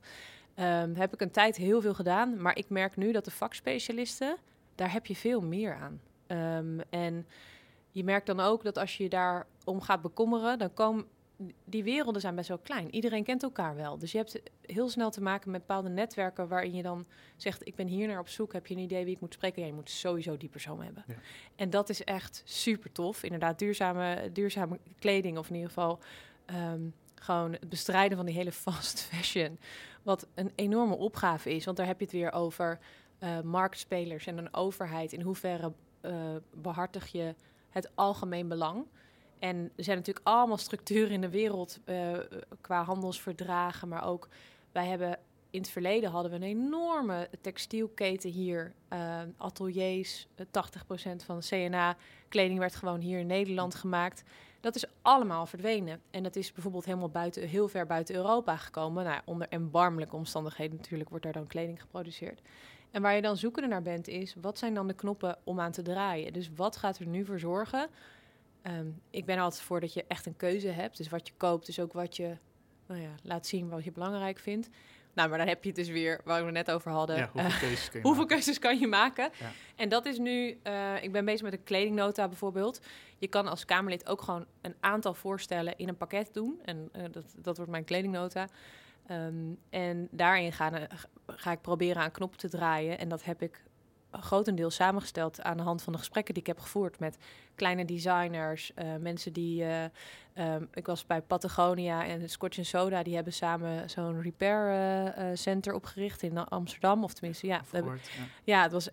Ehm, heb ik een tijd heel veel gedaan, maar ik merk nu dat de vakspecialisten, daar heb je veel meer aan. Ehm, en je merkt dan ook dat als je je daarom gaat bekommeren, dan komen die werelden zijn best wel klein. Iedereen kent elkaar wel. Dus je hebt heel snel te maken met bepaalde netwerken waarin je dan zegt: Ik ben hier naar op zoek. Heb je een idee wie ik moet spreken? Ja, je moet sowieso die persoon hebben. Ja. En dat is echt super tof. Inderdaad, duurzame, duurzame kleding, of in ieder geval ehm, gewoon het bestrijden van die hele fast fashion. Wat een enorme opgave is. Want daar heb je het weer over eh, marktspelers en een overheid. In hoeverre eh, behartig je het algemeen belang? En er zijn natuurlijk allemaal structuren in de wereld eh, qua handelsverdragen, maar ook wij hebben in het verleden hadden we een enorme textielketen hier, eh, ateliers, eh, 80% van de CNA kleding werd gewoon hier in Nederland gemaakt. Dat is allemaal verdwenen. En dat is bijvoorbeeld helemaal buiten, heel ver buiten Europa gekomen. Nou, onder erbarmelijke omstandigheden natuurlijk wordt daar dan kleding geproduceerd. En waar je dan zoekende naar bent is, wat zijn dan de knoppen om aan te draaien? Dus wat gaat er nu voor zorgen? Ehm, ik ben er altijd voor dat je echt een keuze hebt. Dus wat je koopt is ook wat je nou ja, laat zien wat je belangrijk vindt. Nou, maar dan heb je het dus weer, waar we het net over hadden. Ja, hoeveel Eh, keuzes kun je hoeveel maken? keuzes kan je maken? Ja. En dat is nu, eh, ik ben bezig met een kledingnota bijvoorbeeld. Je kan als Kamerlid ook gewoon een aantal voorstellen in een pakket doen. En eh, dat, dat wordt mijn kledingnota. Ehm, en daarin ga, ga ik proberen aan knoppen te draaien. En dat heb ik grotendeels samengesteld aan de hand van de gesprekken die ik heb gevoerd met kleine designers, eh, mensen die. eh, ehm, ik was bij Patagonia en Scotch Soda, die hebben samen zo'n repair eh, center opgericht in Amsterdam. Of tenminste, ja, ja. ja, het was.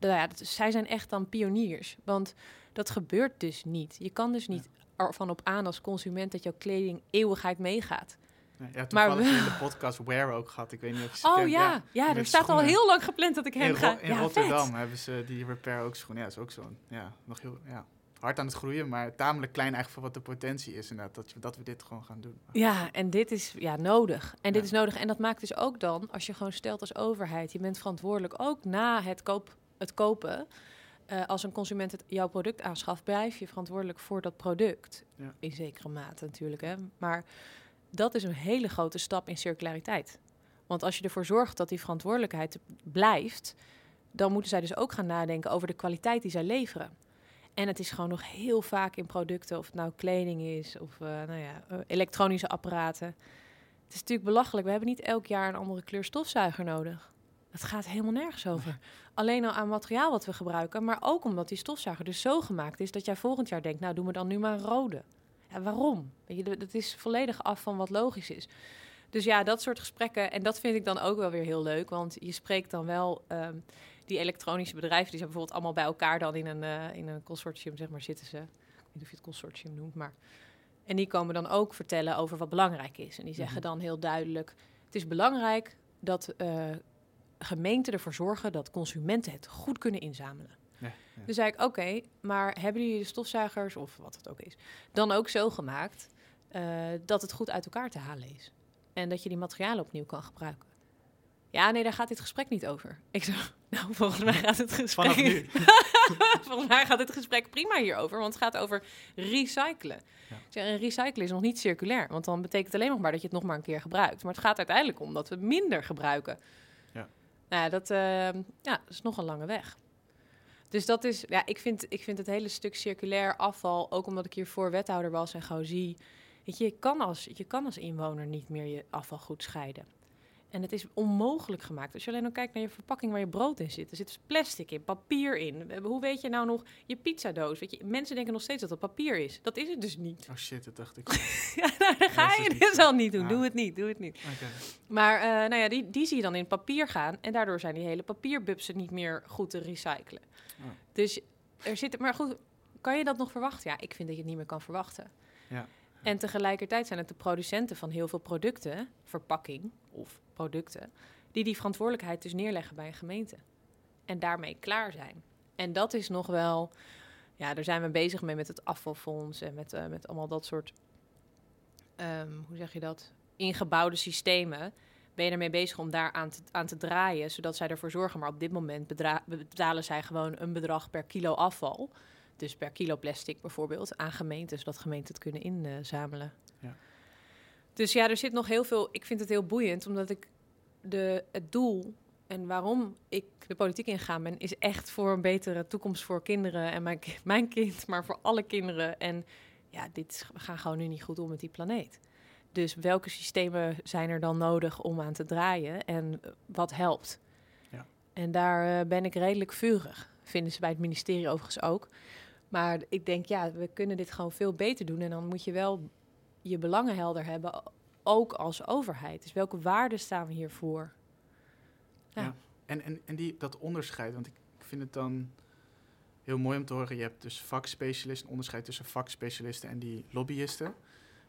Nou ja, dat, zij zijn echt dan pioniers. Want dat gebeurt dus niet. Je kan dus niet ervan op aan als consument dat jouw kleding eeuwigheid meegaat. Nee, ja, Maar we- in de podcast Wear ook gehad. Ik weet niet of je ze Oh ja, ja, er staat al heel lang gepland dat ik In, heen Ro- ga. in ja, Rotterdam vet. hebben ze die repair ook schoenen. Ja, dat is ook zo'n, ja, nog heel, ja, hard aan het groeien, maar tamelijk klein eigenlijk voor wat de potentie is inderdaad, dat, dat we dit gewoon gaan doen. Ja, en dit is ja, nodig. En dit Ja. is nodig. En dat maakt dus ook dan, als je gewoon stelt als overheid, je bent verantwoordelijk ook na het, koop, het kopen. eh, als een consument het, jouw product aanschaft, blijf je verantwoordelijk voor dat product. Ja. In zekere mate natuurlijk. Hè. Maar dat is een hele grote stap in circulariteit. Want als je ervoor zorgt dat die verantwoordelijkheid blijft, dan moeten zij dus ook gaan nadenken over de kwaliteit die zij leveren. En het is gewoon nog heel vaak in producten, of het nou kleding is of eh, nou ja, eh, elektronische apparaten. Het is natuurlijk belachelijk. We hebben niet elk jaar een andere kleur stofzuiger nodig. Het gaat helemaal nergens over. Alleen al aan materiaal wat we gebruiken, maar ook omdat die stofzuiger dus zo gemaakt is dat jij volgend jaar denkt, nou doen we dan nu maar een rode. Ja, waarom? Weet je, dat is volledig af van wat logisch is. Dus ja, dat soort gesprekken, en dat vind ik dan ook wel weer heel leuk, want je spreekt dan wel ehm, die elektronische bedrijven, die zijn bijvoorbeeld allemaal bij elkaar dan in een, eh, in een consortium, zeg maar, zitten ze. Ik weet niet of je het consortium noemt, maar... En die komen dan ook vertellen over wat belangrijk is. En die zeggen Mhm. dan heel duidelijk, het is belangrijk dat eh, gemeenten ervoor zorgen dat consumenten het goed kunnen inzamelen. Ja, ja. Dus zei ik, oké, maar hebben jullie de stofzuigers, of wat het ook is, dan ook zo gemaakt eh, dat het goed uit elkaar te halen is? En dat je die materialen opnieuw kan gebruiken? Ja, nee, daar gaat dit gesprek niet over. Ik zo, nou, volgens mij gaat het gesprek... Vanaf nu. volgens mij gaat het gesprek prima hierover, want het gaat over recyclen. Ja. Zeg, en recyclen is nog niet circulair, want dan betekent het alleen nog maar dat je het nog maar een keer gebruikt. Maar het gaat uiteindelijk om dat we minder gebruiken. Ja. Nou, ja, dat, eh, ja, is nog een lange weg. Dus dat is, ja, ik vind, ik vind het hele stuk circulair afval, ook omdat ik hiervoor wethouder was en gewoon zie, je, je kan als, je kan als inwoner niet meer je afval goed scheiden. En het is onmogelijk gemaakt. Als je alleen nog kijkt naar je verpakking waar je brood in zit. Er zit dus plastic in, papier in. Hoe weet je nou nog je pizzadoos? Weet je, mensen denken nog steeds dat het papier is. Dat is het dus niet. Oh shit, dat dacht ik. Ja, nou, dan ga je zo. al niet doen. Doe het niet, doe het niet. Maar eh, nou ja, die, die zie je dan in papier gaan. En daardoor zijn die hele papierbubsen niet meer goed te recyclen. Oh. Dus er zit... Maar goed, kan je dat nog verwachten? Ja, ik vind dat je het niet meer kan verwachten. Ja. En tegelijkertijd zijn het de producenten van heel veel producten, verpakking of producten, die die verantwoordelijkheid dus neerleggen bij een gemeente. En daarmee klaar zijn. En dat is nog wel, ja, daar zijn we bezig mee met het afvalfonds en met, eh, met allemaal dat soort, ehm, hoe zeg je dat, ingebouwde systemen. Ben je ermee bezig om daar aan te, aan te draaien, zodat zij ervoor zorgen. Maar op dit moment betalen zij gewoon een bedrag per kilo afval. Dus per kilo plastic bijvoorbeeld aan gemeenten, zodat gemeenten het kunnen inzamelen. Ja. Dus ja, er zit nog heel veel. Ik vind het heel boeiend, omdat ik de, het doel en waarom ik de politiek ingegaan ben, is echt voor een betere toekomst voor kinderen en mijn, mijn kind, maar voor alle kinderen. En ja, dit gaan gewoon nu niet goed om met die planeet. Dus welke systemen zijn er dan nodig om aan te draaien en wat helpt? Ja. En daar eh, ben ik redelijk vurig. Vinden ze bij het ministerie overigens ook. Maar ik denk, ja, we kunnen dit gewoon veel beter doen. En dan moet je wel je belangen helder hebben, ook als overheid. Dus welke waarden staan we hiervoor? Ja. Ja. En, en, en die, dat onderscheid, want ik vind het dan heel mooi om te horen. Je hebt dus vakspecialisten, een onderscheid tussen vakspecialisten en die lobbyisten.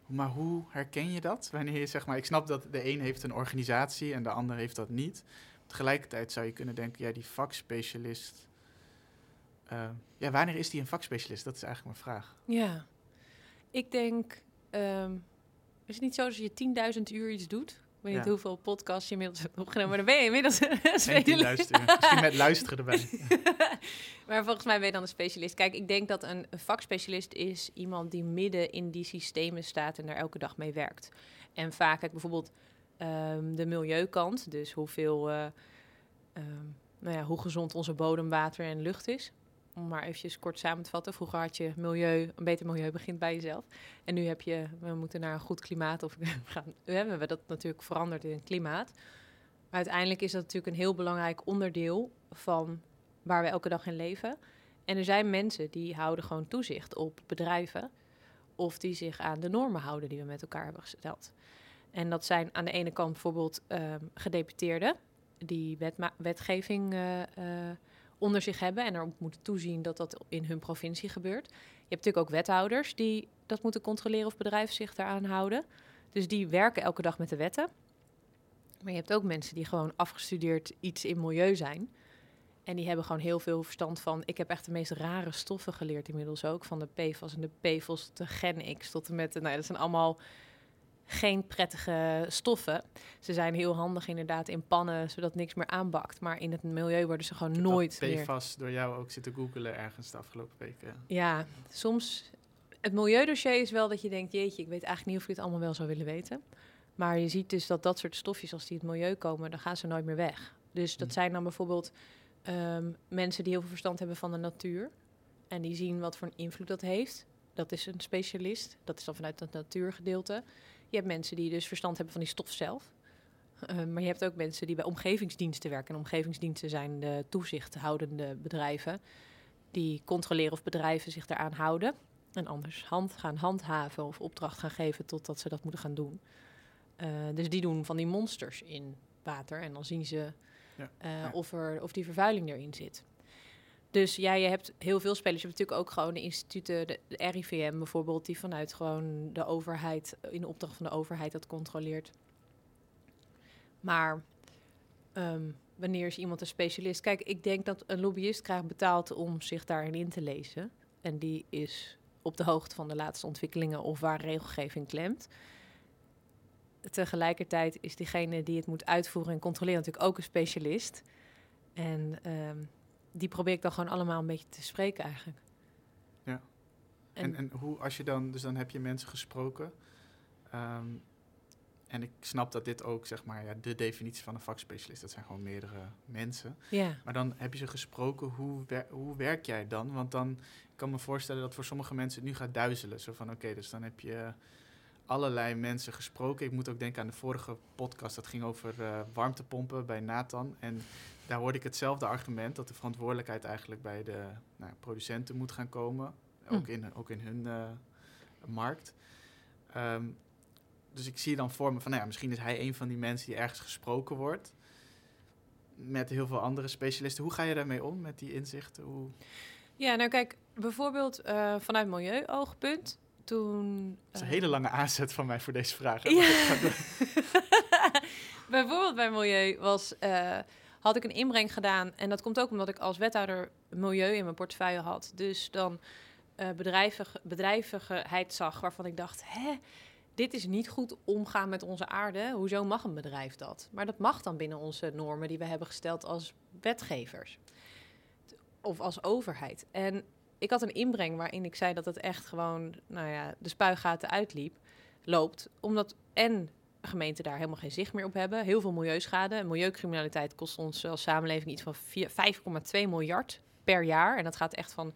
Maar hoe herken je dat? Wanneer je zeg maar, ik snap dat de een heeft een organisatie en de ander heeft dat niet. Tegelijkertijd zou je kunnen denken, ja, die vakspecialist. eh, ja, wanneer is die een vakspecialist? Dat is eigenlijk mijn vraag. Ja, ik denk, ehm, is het niet zo dat je 10.000 uur iets doet? Ik weet niet hoeveel podcasts je inmiddels hebt opgenomen, maar dan ben je inmiddels een En specialist. 10.000 uur. Misschien met luisteren erbij. maar volgens mij ben je dan een specialist. Kijk, ik denk dat een, een vakspecialist is iemand die midden in die systemen staat en daar elke dag mee werkt. En vaak, kijk, bijvoorbeeld Ehm, de milieukant, dus hoeveel, uh, nou ja, hoe gezond onze bodem, water en lucht is. Om maar eventjes kort samen te vatten. Vroeger had je milieu, een beter milieu begint bij jezelf. En nu heb je, we moeten naar een goed klimaat. Of gaan, we hebben dat natuurlijk veranderd in klimaat. Maar uiteindelijk is dat natuurlijk een heel belangrijk onderdeel van waar we elke dag in leven. En er zijn mensen die houden gewoon toezicht op bedrijven. Of die zich aan de normen houden die we met elkaar hebben gesteld. En dat zijn aan de ene kant bijvoorbeeld uh, gedeputeerden, die wetgeving uh, uh, onder zich hebben en erop moeten toezien dat dat in hun provincie gebeurt. Je hebt natuurlijk ook wethouders die dat moeten controleren of bedrijven zich daaraan houden. Dus die werken elke dag met de wetten. Maar je hebt ook mensen die gewoon afgestudeerd iets in milieu zijn. En die hebben gewoon heel veel verstand van. Ik heb echt de meest rare stoffen geleerd inmiddels ook. Van de PFAS en de PFOS tot de Gen X tot en met. Nou, dat zijn allemaal geen prettige stoffen. Ze zijn heel handig inderdaad in pannen, zodat niks meer aanbakt. Maar in het milieu worden ze gewoon nooit meer... PFAS door jou ook zitten googelen ergens de afgelopen weken. Ja, soms... Het milieudossier is wel dat je denkt, jeetje, ik weet eigenlijk niet of ik het allemaal wel zou willen weten. Maar je ziet dus dat dat soort stofjes, als die het milieu komen, dan gaan ze nooit meer weg. Dus dat hm. zijn dan bijvoorbeeld um, mensen die heel veel verstand hebben van de natuur. En die zien wat voor een invloed dat heeft. Dat is een specialist. Dat is dan vanuit het natuurgedeelte. Je hebt mensen die dus verstand hebben van die stof zelf. Uh, maar je hebt ook mensen die bij omgevingsdiensten werken. En omgevingsdiensten zijn de toezichthoudende bedrijven. Die controleren of bedrijven zich daaraan houden. En anders hand gaan handhaven of opdracht gaan geven totdat ze dat moeten gaan doen. Uh, dus die doen van die monsters in water. En dan zien ze ja. Uh, of, er, of die vervuiling erin zit. Dus ja, je hebt heel veel spelers. Je hebt natuurlijk ook gewoon de instituten, de, RIVM bijvoorbeeld, die vanuit gewoon de overheid, in de opdracht van de overheid dat controleert. Maar um, wanneer is iemand een specialist? Kijk, ik denk dat een lobbyist krijgt betaald om zich daarin in te lezen. En die is op de hoogte van de laatste ontwikkelingen of waar regelgeving klemt. Tegelijkertijd is diegene die het moet uitvoeren en controleren natuurlijk ook een specialist. En um, die probeer ik dan gewoon allemaal een beetje te spreken eigenlijk. Ja. En, en, hoe, als je dan, dus dan heb je mensen gesproken. Um, en ik snap dat dit ook, zeg maar, ja, de definitie van een vakspecialist, dat zijn gewoon meerdere mensen. Ja. Maar dan heb je ze gesproken, hoe, wer hoe werk jij dan? Want dan ik kan me voorstellen dat voor sommige mensen het nu gaat duizelen. Zo van, oké, dus dan heb je allerlei mensen gesproken. Ik moet ook denken aan de vorige podcast, dat ging over uh, warmtepompen bij Nathan. En daar hoorde ik hetzelfde argument, dat de verantwoordelijkheid eigenlijk bij de nou, producenten moet gaan komen. Hm. Ook, in, ook in hun uh, markt. Um, dus ik zie dan voor me van, nou ja, misschien is hij een van die mensen die ergens gesproken wordt. Met heel veel andere specialisten. Hoe ga je daarmee om, met die inzichten? Hoe... Ja, nou kijk, bijvoorbeeld uh, vanuit milieu-oogpunt. Toen. Dat is een hele lange aanzet van mij voor deze vraag. Ja. bijvoorbeeld bij milieu was. Uh, had ik een inbreng gedaan. En dat komt ook omdat ik als wethouder milieu in mijn portefeuille had. Dus dan uh, bedrijvig, bedrijvigheid zag waarvan ik dacht, hè, dit is niet goed omgaan met onze aarde. Hoezo mag een bedrijf dat? Maar dat mag dan binnen onze normen die we hebben gesteld als wetgevers. Of als overheid. En ik had een inbreng waarin ik zei dat het echt gewoon, nou ja, de spuigaten uitliep, loopt. Omdat en gemeenten daar helemaal geen zicht meer op hebben. Heel veel milieuschade. Milieucriminaliteit kost ons als samenleving iets van 5,2 miljard per jaar. En dat gaat echt van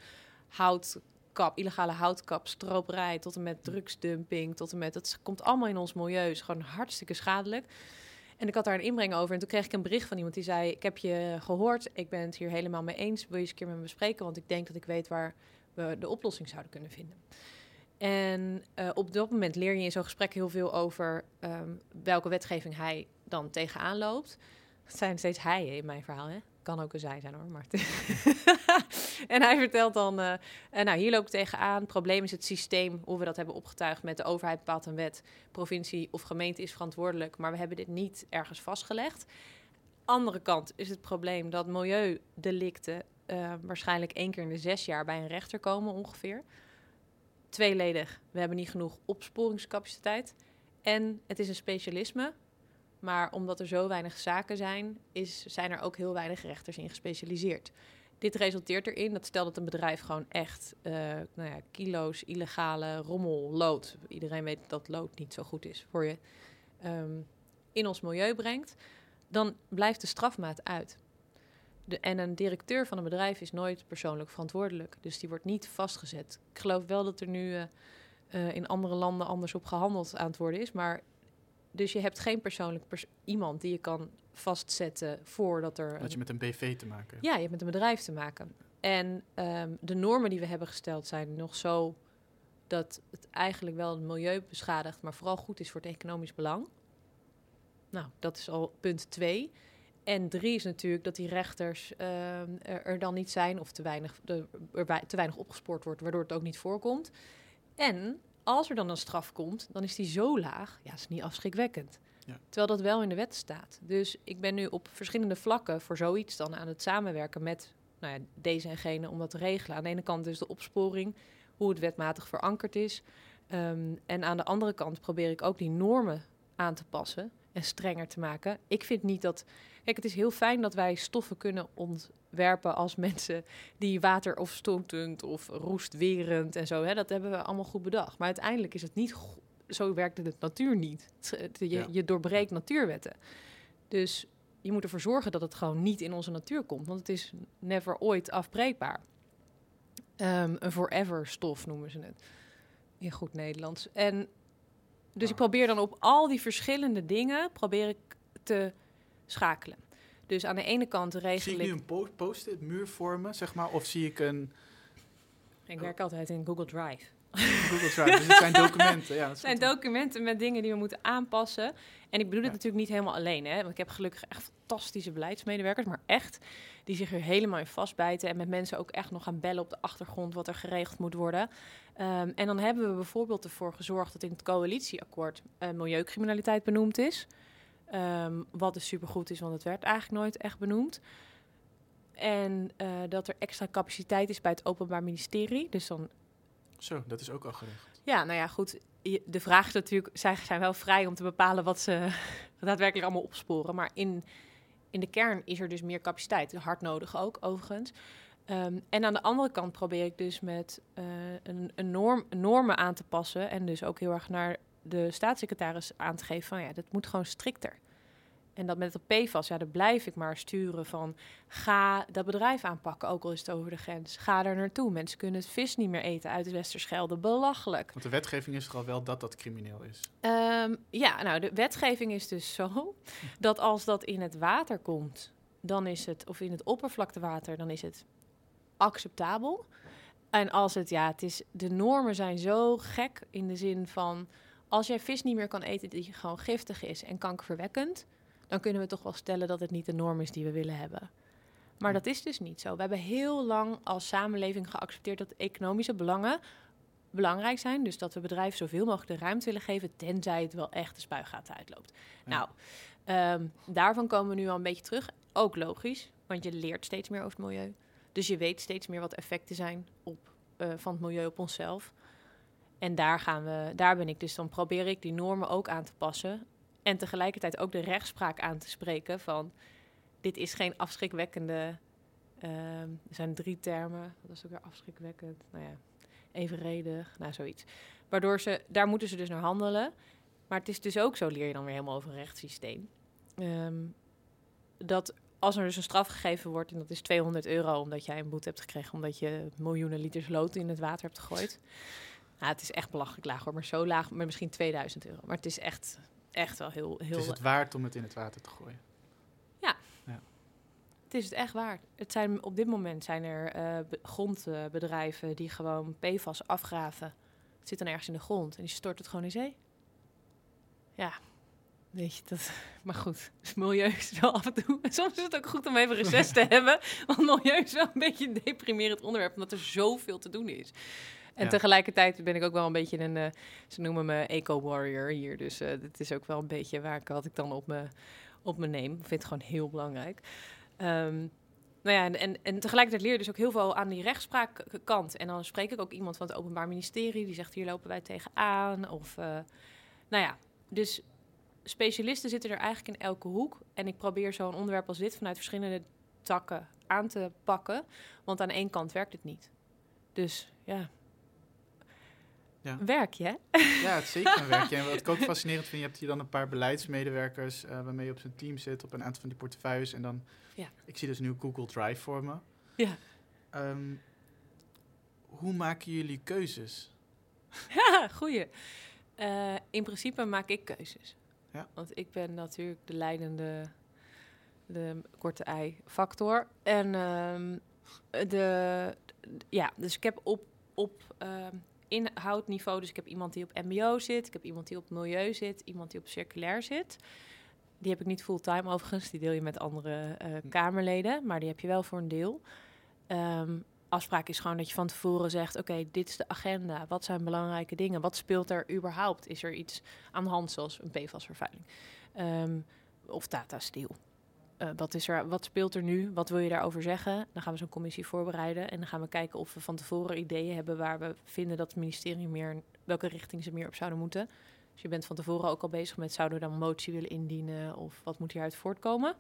houtkap, illegale houtkap, stroperij, tot en met drugsdumping, tot en met... Het komt allemaal in ons milieu. is gewoon hartstikke schadelijk. En ik had daar een inbreng over. En toen kreeg ik een bericht van iemand die zei... Ik heb je gehoord, ik ben het hier helemaal mee eens. Wil je eens een keer met me bespreken? Want ik denk dat ik weet waar we de oplossing zouden kunnen vinden. En uh, op dat moment leer je in zo'n gesprek heel veel over um, welke wetgeving hij dan tegenaan loopt. Het zijn steeds hij in mijn verhaal, hè? Kan ook een zij zijn hoor, maar... en hij vertelt dan, uh, nou hier loop ik tegenaan. Het probleem is het systeem, hoe we dat hebben opgetuigd met de overheid bepaalt een wet. Provincie of gemeente is verantwoordelijk, maar we hebben dit niet ergens vastgelegd. Andere kant is het probleem dat milieudelicten uh, waarschijnlijk één keer in de zes jaar bij een rechter komen ongeveer tweeledig. We hebben niet genoeg opsporingscapaciteit. En het is een specialisme. Maar omdat er zo weinig zaken zijn, is, zijn er ook heel weinig rechters in gespecialiseerd. Dit resulteert erin dat stel dat een bedrijf gewoon echt uh, nou ja, kilo's illegale rommel lood. Iedereen weet dat lood niet zo goed is voor je. Um, in ons milieu brengt, dan blijft de strafmaat uit. De, en een directeur van een bedrijf is nooit persoonlijk verantwoordelijk. Dus die wordt niet vastgezet. Ik geloof wel dat er nu uh, uh, in andere landen anders op gehandeld aan het worden is. Maar dus je hebt geen persoonlijk pers iemand die je kan vastzetten voordat er. Dat je met een BV te maken hebt. Ja, je hebt met een bedrijf te maken. En um, de normen die we hebben gesteld zijn nog zo dat het eigenlijk wel het milieu beschadigt, maar vooral goed is voor het economisch belang. Nou, dat is al punt twee. En drie is natuurlijk dat die rechters uh, er, er, dan niet zijn of te weinig, de, er te weinig opgespoord wordt, waardoor het ook niet voorkomt. En als er dan een straf komt, dan is die zo laag, ja, dat is niet afschrikwekkend. Ja. Terwijl dat wel in de wet staat. Dus ik ben nu op verschillende vlakken voor zoiets dan aan het samenwerken met nou ja, deze en gene om dat te regelen. Aan de ene kant dus de opsporing, hoe het wetmatig verankerd is. Um, en aan de andere kant probeer ik ook die normen aan te passen en strenger te maken. Ik vind niet dat. Kijk, het is heel fijn dat wij stoffen kunnen ontwerpen als mensen die water of stootend of roestwerend en zo. Hè, dat hebben we allemaal goed bedacht. Maar uiteindelijk is het niet. Zo werkt het natuur niet. Je, ja. je doorbreekt natuurwetten. Dus je moet ervoor zorgen dat het gewoon niet in onze natuur komt. Want het is never ooit afbreekbaar. Um, een forever stof noemen ze het. In goed Nederlands. En dus ik probeer dan op al die verschillende dingen probeer ik te schakelen. Dus aan de ene kant regel Zie ik nu een post-it muur vormen, zeg maar? Of zie ik een... Ik werk altijd in Google Drive. Google Drive, dus het zijn documenten. Ja, het zijn documenten met dingen die we moeten aanpassen. En ik bedoel het natuurlijk niet helemaal alleen. Hè? Want ik heb gelukkig echt fantastische beleidsmedewerkers. Maar echt, die zich er helemaal in vastbijten. En met mensen ook echt nog gaan bellen op de achtergrond wat er geregeld moet worden. Um, en dan hebben we bijvoorbeeld ervoor gezorgd dat in het coalitieakkoord uh, milieucriminaliteit benoemd is. Um, wat dus supergoed is, want het werd eigenlijk nooit echt benoemd. En uh, dat er extra capaciteit is bij het Openbaar Ministerie. Dus dan zo, dat is ook al geregeld. Ja, nou ja, goed. De vraag is natuurlijk, zij zijn wel vrij om te bepalen wat ze daadwerkelijk allemaal opsporen. Maar in, in de kern is er dus meer capaciteit. Hard nodig ook, overigens. Um, en aan de andere kant probeer ik dus met uh, een, een norm, normen aan te passen. En dus ook heel erg naar de staatssecretaris aan te geven van ja, dat moet gewoon strikter. En dat met het PFAS, ja, daar blijf ik maar sturen van... ga dat bedrijf aanpakken, ook al is het over de grens. Ga er naartoe. Mensen kunnen het vis niet meer eten uit de Westerschelde. Belachelijk. Want de wetgeving is toch al wel dat dat crimineel is? Um, ja, nou, de wetgeving is dus zo... dat als dat in het water komt, dan is het... of in het oppervlaktewater, dan is het acceptabel. En als het, ja, het is... de normen zijn zo gek in de zin van... als jij vis niet meer kan eten die gewoon giftig is en kankerverwekkend dan kunnen we toch wel stellen dat het niet de norm is die we willen hebben. Maar dat is dus niet zo. We hebben heel lang als samenleving geaccepteerd dat economische belangen belangrijk zijn. Dus dat we bedrijven zoveel mogelijk de ruimte willen geven, tenzij het wel echt de spuigaten uitloopt. Nou, um, daarvan komen we nu al een beetje terug. Ook logisch, want je leert steeds meer over het milieu. Dus je weet steeds meer wat effecten zijn op, uh, van het milieu op onszelf. En daar, gaan we, daar ben ik dus, dan probeer ik die normen ook aan te passen. En tegelijkertijd ook de rechtspraak aan te spreken van dit is geen afschrikwekkende. Uh, er zijn drie termen. Dat is ook weer afschrikwekkend. Nou ja, evenredig, nou zoiets. Waardoor ze, daar moeten ze dus naar handelen. Maar het is dus ook zo, leer je dan weer helemaal over een rechtssysteem. Um, dat als er dus een straf gegeven wordt, en dat is 200 euro, omdat jij een boete hebt gekregen, omdat je miljoenen liters lood in het water hebt gegooid. Nou, het is echt belachelijk laag hoor, maar zo laag, maar misschien 2000 euro. Maar het is echt echt wel heel, heel... Het is het waard om het in het water te gooien. Ja. ja. Het is het echt waard. Het zijn, op dit moment zijn er uh, grondbedrijven die gewoon PFAS afgraven. Het zit dan ergens in de grond en die stort het gewoon in zee. Ja, weet je, dat... Maar goed, het milieu is wel af en toe... Soms is het ook goed om even reces te hebben. Want milieu is wel een beetje een deprimerend onderwerp... omdat er zoveel te doen is. En tegelijkertijd ben ik ook wel een beetje een, uh, ze noemen me eco-warrior hier. Dus uh, dit is ook wel een beetje waar ik, wat ik dan op me, op me neem. Ik vind het gewoon heel belangrijk. Um, nou ja, en, en, en, tegelijkertijd leer je dus ook heel veel aan die rechtspraakkant. En dan spreek ik ook iemand van het Openbaar Ministerie die zegt: hier lopen wij tegenaan. Of, uh, nou ja, dus specialisten zitten er eigenlijk in elke hoek. En ik probeer zo'n onderwerp als dit vanuit verschillende takken aan te pakken. Want aan één kant werkt het niet. Dus ja, Ja. Werk je, Ja, het is zeker een werkje. En wat ik ook fascinerend vind, je hebt hier dan een paar beleidsmedewerkers uh, waarmee je op zijn team zit, op een aantal van die portefeuilles. En dan, ja. ik zie dus nu Google Drive voor me. Ja. Um, hoe maken jullie keuzes? Ja, goeie. Uh, in principe maak ik keuzes. Ja. Want ik ben natuurlijk de leidende, de korte ei-factor. En um, de, ja, dus ik heb op, op um, inhoudniveau, dus ik heb iemand die op MBO zit, ik heb iemand die op milieu zit, iemand die op circulair zit. Die heb ik niet fulltime overigens, die deel je met andere uh, Kamerleden, maar die heb je wel voor een deel. Um, afspraak is gewoon dat je van tevoren zegt: Oké, dit is de agenda. Wat zijn belangrijke dingen? Wat speelt er überhaupt? Is er iets aan de hand, zoals een PFAS-vervuiling? Um, of data steel? Uh, wat, is er, wat speelt er nu? Wat wil je daarover zeggen? Dan gaan we zo'n commissie voorbereiden. En dan gaan we kijken of we van tevoren ideeën hebben waar we vinden dat het ministerie meer, welke richting ze meer op zouden moeten. Dus je bent van tevoren ook al bezig met zouden we dan een motie willen indienen of wat moet hieruit voortkomen.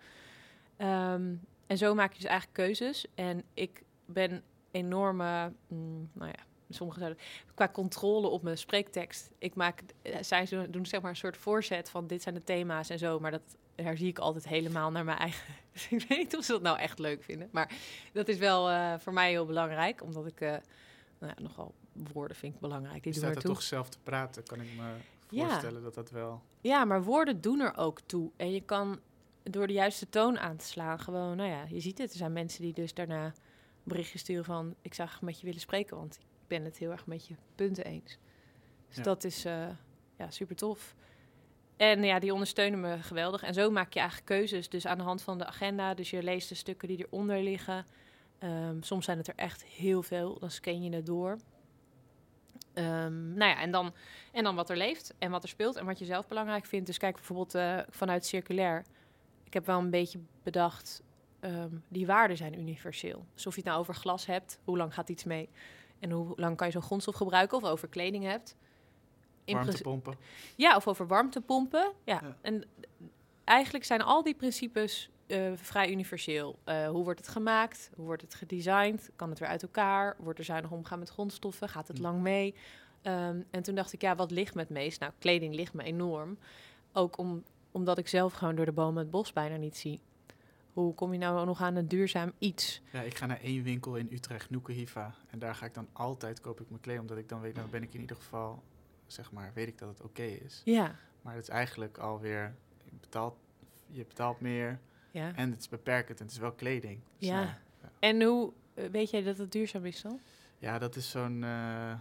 Um, en zo maak je dus eigenlijk keuzes. En ik ben enorme, mm, nou ja, sommige zouden qua controle op mijn spreektekst. Ik maak, eh, zij doen zeg maar een soort voorzet van dit zijn de thema's en zo, maar dat herzie ik altijd helemaal naar mijn eigen. Dus ik weet niet of ze dat nou echt leuk vinden, maar dat is wel uh, voor mij heel belangrijk, omdat ik uh, nou ja, nogal woorden vind ik belangrijk. Die je staat er toch zelf te praten, kan ik me voorstellen ja. dat dat wel. Ja, maar woorden doen er ook toe en je kan door de juiste toon aan te slaan gewoon, nou ja, je ziet het. Er zijn mensen die dus daarna berichtje sturen van... ik zou met je willen spreken, want ik ben het heel erg met je punten eens. Dus dat is uh, ja, super tof. En ja, die ondersteunen me geweldig. En zo maak je eigenlijk keuzes. Dus aan de hand van de agenda. Dus je leest de stukken die eronder liggen. Um, soms zijn het er echt heel veel. Dan scan je het door. Um, nou ja, en dan, en dan wat er leeft en wat er speelt en wat je zelf belangrijk vindt. Dus kijk bijvoorbeeld uh, vanuit circulair. Ik heb wel een beetje bedacht um, die waarden zijn universeel. Dus of je het nou over glas hebt, hoe lang gaat iets mee? En hoe lang kan je zo'n grondstof gebruiken? Of over kleding hebt. Warmtepompen. Ja, of over warmtepompen. Ja. ja. En eigenlijk zijn al die principes uh, vrij universeel. Uh, hoe wordt het gemaakt? Hoe wordt het gedesigned? Kan het weer uit elkaar? Wordt er zuinig omgaan met grondstoffen? Gaat het hm. lang mee? Um, en toen dacht ik, ja, wat ligt me het meest? Nou, kleding ligt me enorm. Ook om, omdat ik zelf gewoon door de bomen het bos bijna niet zie. Hoe kom je nou nog aan een duurzaam iets? Ja, ik ga naar één winkel in Utrecht, Noekehiva. En daar ga ik dan altijd, koop ik mijn kleding, omdat ik dan weet, dan ben ik in ieder geval, zeg maar, weet ik dat het oké is. Ja. Maar het is eigenlijk alweer, je betaalt, je betaalt meer ja. en het is beperkend en het is wel kleding. Dus ja. Nou, ja. En hoe eh, weet jij dat het duurzaam is dan? Ja, dat is zo'n, uh,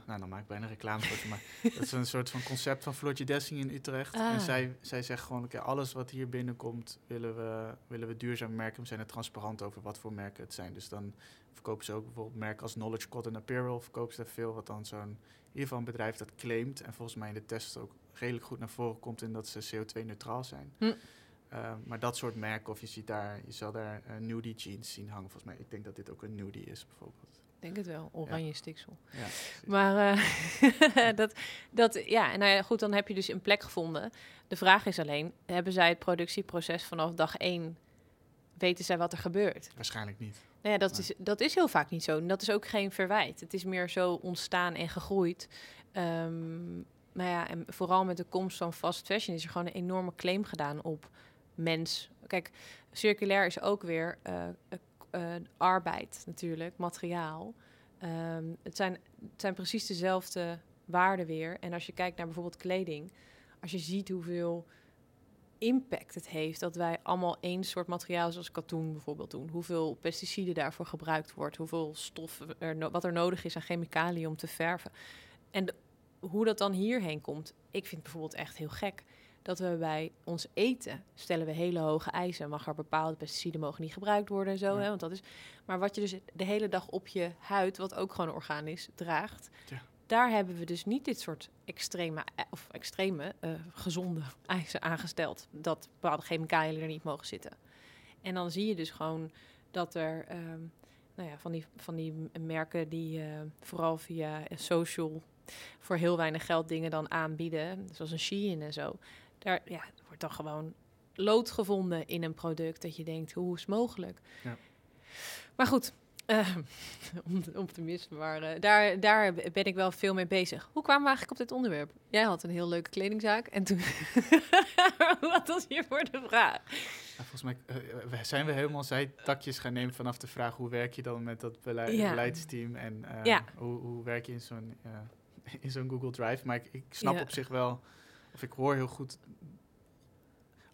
nou dan maak ik bijna reclame voor maar dat is een soort van concept van Floortje Dessing in Utrecht. En ah. zij, zij zegt gewoon, oké, alles wat hier binnenkomt willen we, willen we duurzaam merken. We zijn er transparant over wat voor merken het zijn. Dus dan verkopen ze ook bijvoorbeeld merken als Knowledge Cotton Apparel, verkopen ze daar veel, wat dan zo'n, in ieder geval een bedrijf dat claimt en volgens mij in de test ook redelijk goed naar voren komt in dat ze CO2-neutraal zijn. Hm. Uh, maar dat soort merken, of je ziet daar, je zal daar uh, nudie jeans zien hangen. Volgens mij, ik denk dat dit ook een nudie is bijvoorbeeld denk het wel, oranje stiksel. Ja, maar uh, dat, dat, ja, nou ja, goed, dan heb je dus een plek gevonden. De vraag is alleen, hebben zij het productieproces vanaf dag één, weten zij wat er gebeurt? Waarschijnlijk niet. Nou ja, dat, is, dat is heel vaak niet zo. En dat is ook geen verwijt. Het is meer zo ontstaan en gegroeid. Um, nou ja, en vooral met de komst van fast fashion is er gewoon een enorme claim gedaan op mens. Kijk, circulair is ook weer uh, uh, arbeid natuurlijk, materiaal. Um, het, zijn, het zijn precies dezelfde waarden weer. En als je kijkt naar bijvoorbeeld kleding, als je ziet hoeveel impact het heeft dat wij allemaal één soort materiaal zoals katoen bijvoorbeeld doen. Hoeveel pesticiden daarvoor gebruikt wordt, hoeveel stof er wat er nodig is aan chemicaliën om te verven. En hoe dat dan hierheen komt, ik vind bijvoorbeeld echt heel gek dat we bij ons eten stellen we hele hoge eisen. Mag er bepaalde pesticiden mogen niet gebruikt worden en zo. Hè, want dat is, maar wat je dus de hele dag op je huid, wat ook gewoon organisch draagt, ja. Daar hebben we dus niet dit soort extreme, eh, of extreme uh, gezonde eisen aangesteld. Dat bepaalde chemicaliën er niet mogen zitten. En dan zie je dus gewoon dat er um, nou ja, van, die, van die merken die uh, vooral via social voor heel weinig geld dingen dan aanbieden, zoals een Shein en zo daar ja, wordt dan gewoon lood gevonden in een product dat je denkt, hoe is het mogelijk? Ja. Maar goed, Uh, optimisme, maar uh, daar, daar ben ik wel veel mee bezig. Hoe kwamen we eigenlijk op dit onderwerp? Jij had een heel leuke kledingzaak en toen... Wat was hier voor de vraag? volgens mij uh, zijn we helemaal zijtakjes gaan nemen vanaf de vraag... hoe werk je dan met dat beleid, ja. beleidsteam en ja. hoe, hoe werk je in zo'n in zo'n Google Drive? Maar ik, ik snap op zich wel, of ik hoor heel goed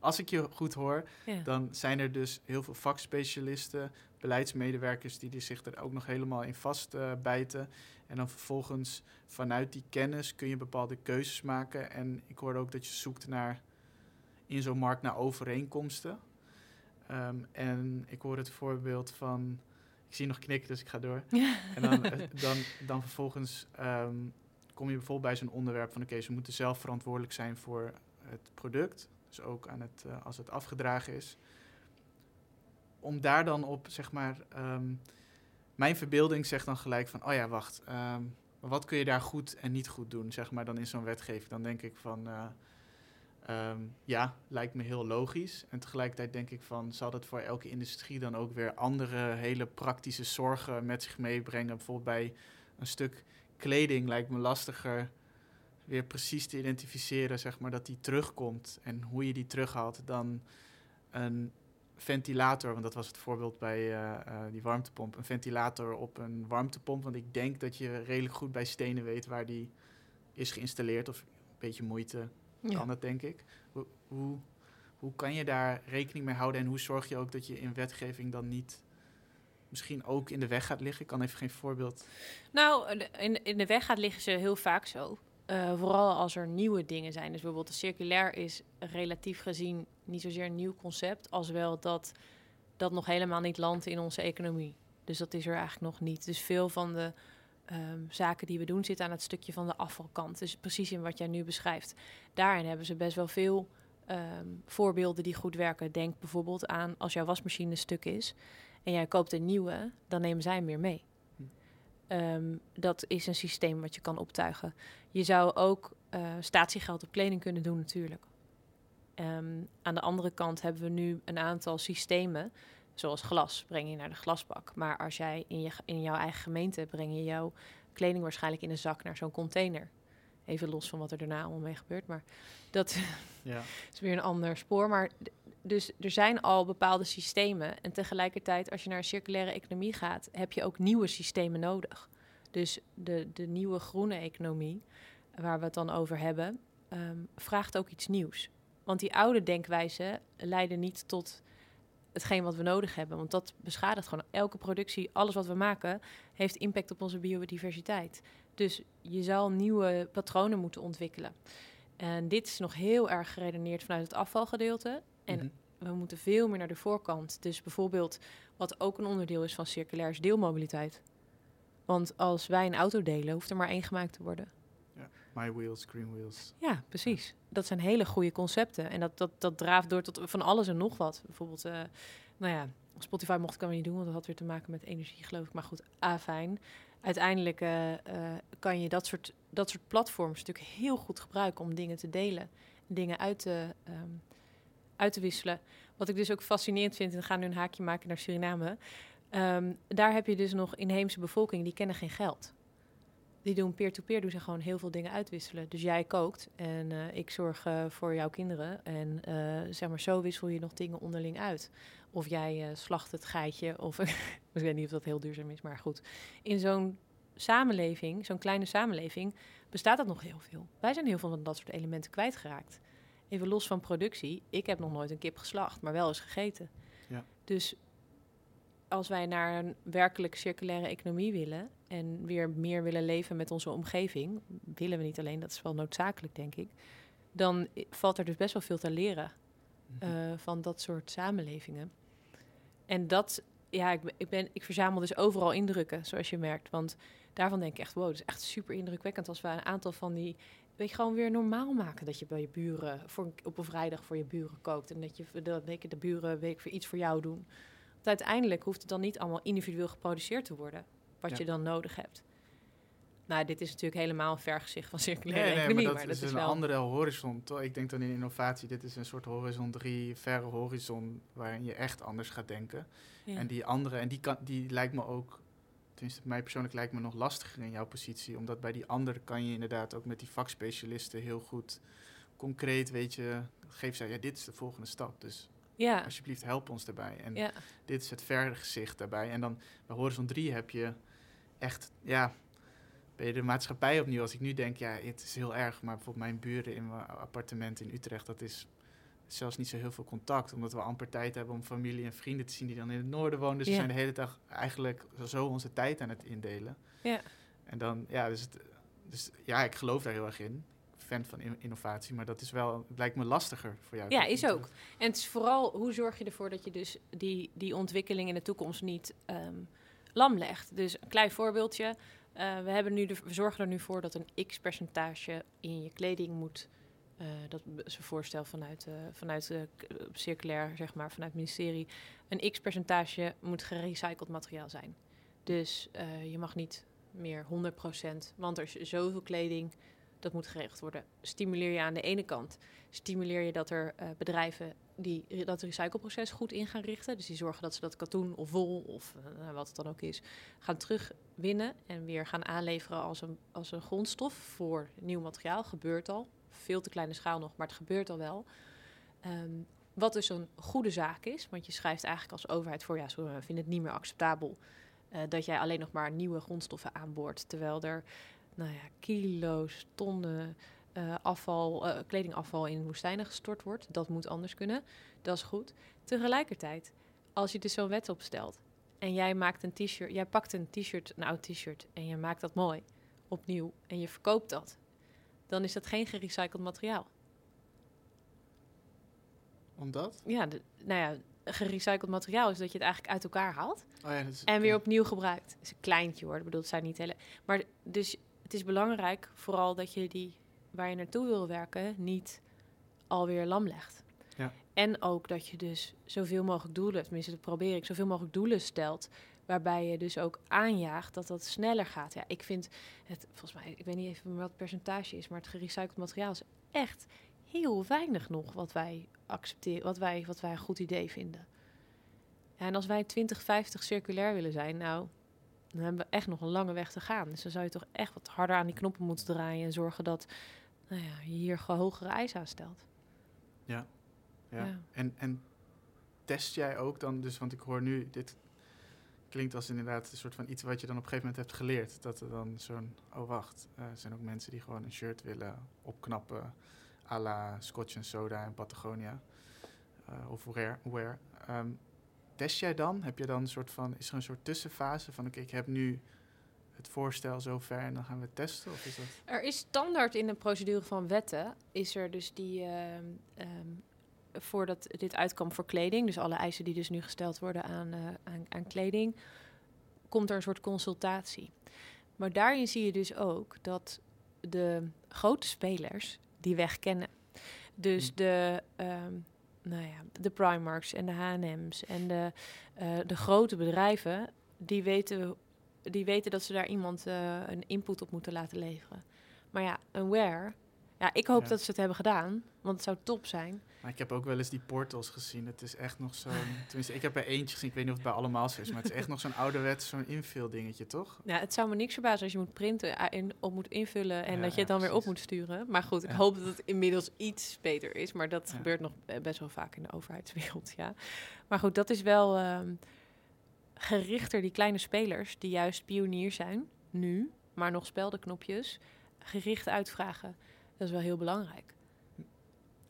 als ik je goed hoor, dan zijn er dus heel veel vakspecialisten, beleidsmedewerkers die zich er ook nog helemaal in vastbijten. Uh, en dan vervolgens vanuit die kennis kun je bepaalde keuzes maken. En ik hoorde ook dat je zoekt naar in zo'n markt naar overeenkomsten. Ehm, en ik hoor het voorbeeld van. Ik zie nog knikken, dus ik ga door. En dan, eh, dan, dan vervolgens ehm, kom je bijvoorbeeld bij zo'n onderwerp van: oké, ze moeten zelf verantwoordelijk zijn voor het product. Dus ook aan het, uh, als het afgedragen is. Om daar dan op, zeg maar, ehm, mijn verbeelding zegt dan gelijk van, oh ja, wacht, um, wat kun je daar goed en niet goed doen, zeg maar, dan in zo'n wetgeving? Dan denk ik van, uh, um, ja, lijkt me heel logisch. En tegelijkertijd denk ik van, zal dat voor elke industrie dan ook weer andere hele praktische zorgen met zich meebrengen? Bijvoorbeeld bij een stuk kleding lijkt me lastiger weer precies te identificeren, zeg maar, dat die terugkomt en hoe je die terughaalt, dan een ventilator, want dat was het voorbeeld bij uh, uh, die warmtepomp, een ventilator op een warmtepomp, want ik denk dat je redelijk goed bij stenen weet waar die is geïnstalleerd, of een beetje moeite kan dat, denk ik. Hoe, hoe, hoe kan je daar rekening mee houden en hoe zorg je ook dat je in wetgeving dan niet misschien ook in de weg gaat liggen? Ik kan even geen voorbeeld. Nou, in, in de weg gaat liggen ze heel vaak zo. Uh, vooral als er nieuwe dingen zijn. Dus bijvoorbeeld circulair is relatief gezien niet zozeer een nieuw concept, als wel dat dat nog helemaal niet landt in onze economie. Dus dat is er eigenlijk nog niet. Dus veel van de um, zaken die we doen zitten aan het stukje van de afvalkant. Dus precies in wat jij nu beschrijft. Daarin hebben ze best wel veel um, voorbeelden die goed werken. Denk bijvoorbeeld aan als jouw wasmachine stuk is en jij koopt een nieuwe, dan nemen zij hem weer mee. Um, dat is een systeem wat je kan optuigen. Je zou ook uh, statiegeld op kleding kunnen doen natuurlijk. Um, aan de andere kant hebben we nu een aantal systemen, zoals glas, breng je naar de glasbak. Maar als jij in, je, in jouw eigen gemeente breng je jouw kleding waarschijnlijk in een zak naar zo'n container. Even los van wat er daarna allemaal mee gebeurt. Maar dat ja. is weer een ander spoor. Maar dus er zijn al bepaalde systemen. En tegelijkertijd, als je naar een circulaire economie gaat, heb je ook nieuwe systemen nodig. Dus de, de nieuwe groene economie, waar we het dan over hebben, um, vraagt ook iets nieuws. Want die oude denkwijzen leiden niet tot hetgeen wat we nodig hebben. Want dat beschadigt gewoon elke productie, alles wat we maken, heeft impact op onze biodiversiteit. Dus je zal nieuwe patronen moeten ontwikkelen. En dit is nog heel erg geredeneerd vanuit het afvalgedeelte. En mhm. we moeten veel meer naar de voorkant. Dus bijvoorbeeld, wat ook een onderdeel is van circulair, is deelmobiliteit. Want als wij een auto delen, hoeft er maar één gemaakt te worden. Ja, my wheels, green wheels. Ja, precies. Dat zijn hele goede concepten. En dat, dat, dat draaft door tot van alles en nog wat. Bijvoorbeeld, uh, nou ja, Spotify mocht ik niet doen, want dat had weer te maken met energie, geloof ik. Maar goed, ah, fijn. Uiteindelijk uh, uh, kan je dat soort, dat soort platforms natuurlijk heel goed gebruiken om dingen te delen. Dingen uit te, um, uit te wisselen. Wat ik dus ook fascinerend vind, en we gaan nu een haakje maken naar Suriname. Um, daar heb je dus nog inheemse bevolking, die kennen geen geld. Die doen peer-to-peer, doen ze gewoon heel veel dingen uitwisselen. Dus jij kookt en uh, ik zorg uh, voor jouw kinderen. En uh, zeg maar, zo wissel je nog dingen onderling uit. Of jij slacht het geitje, of ik weet niet of dat heel duurzaam is, maar goed. In zo'n samenleving, zo'n kleine samenleving, bestaat dat nog heel veel. Wij zijn heel veel van dat soort elementen kwijtgeraakt. Even los van productie. Ik heb nog nooit een kip geslacht, maar wel eens gegeten. Ja. Dus als wij naar een werkelijk circulaire economie willen en weer meer willen leven met onze omgeving, willen we niet alleen, dat is wel noodzakelijk, denk ik, dan valt er dus best wel veel te leren uh, van dat soort samenlevingen. En dat, ja, ik, ik, ben, ik verzamel dus overal indrukken, zoals je merkt. Want daarvan denk ik echt, wow, dat is echt super indrukwekkend als we een aantal van die weet je, gewoon weer normaal maken. Dat je bij je buren voor, op een vrijdag voor je buren kookt. En dat je dat week de buren week voor iets voor jou doen uiteindelijk hoeft het dan niet allemaal individueel geproduceerd te worden, wat je dan nodig hebt. Nou, dit is natuurlijk helemaal een vergezicht van circulaire nee, economie. maar dat, is, een andere horizon. Ik denk dan in innovatie, dit is een soort horizon 3, verre horizon, waarin je echt anders gaat denken. En die andere, en die, kan, die lijkt me ook tenminste mij persoonlijk lijkt me nog lastiger in jouw positie, omdat bij die andere kan je inderdaad ook met die vakspecialisten heel goed concreet, weet je, geef zij, ja, dit is de volgende stap, dus Ja, alsjeblieft help ons daarbij. En ja, dit is het vergezicht daarbij. En dan bij Horizon 3 heb je echt, ja, ben je de maatschappij opnieuw. Als ik nu denk, ja, het is heel erg, maar bijvoorbeeld mijn buren in mijn appartement in Utrecht, dat is zelfs niet zo heel veel contact, omdat we amper tijd hebben om familie en vrienden te zien die dan in het noorden wonen. Dus Ja. we zijn de hele dag eigenlijk zo onze tijd aan het indelen. ja. En dan, ja, dus, het- dus ja, ik geloof daar heel erg in. Fan van in- innovatie, maar dat is wel, het lijkt me lastiger voor jou. Ja, is ook. En het is vooral hoe zorg je ervoor dat je dus die, die ontwikkeling in de toekomst niet ehm, lam legt. Dus een klein voorbeeldje. Eh, we, hebben nu de, we zorgen er nu voor dat een x-percentage in je kleding moet. Eh, dat is een voorstel vanuit, eh vanuit eh, circulair, zeg maar, vanuit het ministerie. Een x-percentage moet gerecycled materiaal zijn. Dus je mag niet meer 100%, want er is zoveel kleding, dat moet geregeld worden. Stimuleer je aan de ene kant stimuleer je dat er bedrijven die dat recycleproces goed in gaan richten. Dus die zorgen dat ze dat katoen of wol of eh, wat het dan ook is, gaan terugwinnen en weer gaan aanleveren als een, als een grondstof voor nieuw materiaal. Gebeurt al. Veel te kleine schaal nog, maar het gebeurt al wel. Ehm, wat dus een goede zaak is, want je schrijft eigenlijk als overheid voor, ja, we vinden het niet meer acceptabel eh, dat jij alleen nog maar nieuwe grondstoffen aanboort, terwijl er nou ja, kilo's, tonnen eh, afval, eh, kledingafval in woestijnen gestort wordt. Dat moet anders kunnen. Dat is goed. Tegelijkertijd, als je dus zo'n wet opstelt en jij maakt een t-shirt, jij pakt een t-shirt, een oud t-shirt en je maakt dat mooi opnieuw en je verkoopt dat, dan is dat geen gerecycled materiaal. Omdat? Ja, de, nou ja, gerecycled materiaal is dat je het eigenlijk uit elkaar haalt Oh ja, dat is, en weer opnieuw gebruikt. Het is een kleintje hoor, ik bedoel, het zijn niet hele... Maar dus het is belangrijk vooral dat je die, waar je naartoe wil werken, niet alweer lam legt. Ja. En ook dat je dus zoveel mogelijk doelen, tenminste dat probeer ik, zoveel mogelijk doelen stelt, waarbij je dus ook aanjaagt dat dat sneller gaat. Ja, ik vind het, volgens mij, ik weet niet even wat het percentage is, maar het gerecycled materiaal is echt heel weinig nog wat wij accepteren, wat wij, wat wij een goed idee vinden. Ja, en als wij 2050 circulair willen zijn, nou, dan hebben we echt nog een lange weg te gaan. Dus dan zou je toch echt wat harder aan die knoppen moeten draaien en zorgen dat nou ja, je hier gewoon hogere eisen aan stelt. Ja. Ja. En, en test jij ook dan, dus, want ik hoor nu, dit klinkt als inderdaad een soort van iets wat je dan op een gegeven moment hebt geleerd. Dat er dan zo'n, oh wacht, eh, er zijn ook mensen die gewoon een shirt willen opknappen à la Scotch en Soda en Patagonia. eh, of Wear. Ehm, test jij dan? Heb je dan een soort van, is er een soort tussenfase van, oké, ik heb nu het voorstel zover en dan gaan we testen? Of is dat... Er is standaard in de procedure van wetten, is er dus die, ehm, ehm, voordat dit uitkwam voor kleding, dus alle eisen die dus nu gesteld worden aan, eh, aan, aan kleding, komt er een soort consultatie. Maar daarin zie je dus ook dat de grote spelers die weg kennen, dus Hmm. de, ehm, nou ja, de Primarks en de H&M's en de, eh, de grote bedrijven, die weten die weten dat ze daar iemand eh, een input op moeten laten leveren. Maar ja, een where. Ja, ik hoop Ja. dat ze het hebben gedaan, want het zou top zijn. Maar ik heb ook wel eens die portals gezien. Het is echt nog zo'n... Tenminste, ik heb er eentje gezien. Ik weet niet of het bij allemaal zo is. Maar het is echt nog zo'n ouderwets, zo'n invul dingetje, toch? Ja, het zou me niks verbazen als je moet printen eh, en op moet invullen en Ja, dat je het dan weer op moet sturen. Maar goed, ik hoop dat het inmiddels iets beter is. Maar dat gebeurt nog eh, best wel vaak in de overheidswereld, ja. Maar goed, dat is wel ehm, gerichter die kleine spelers die juist pionier zijn, nu, maar nog speldenknopjes, gericht uitvragen. Dat is wel heel belangrijk.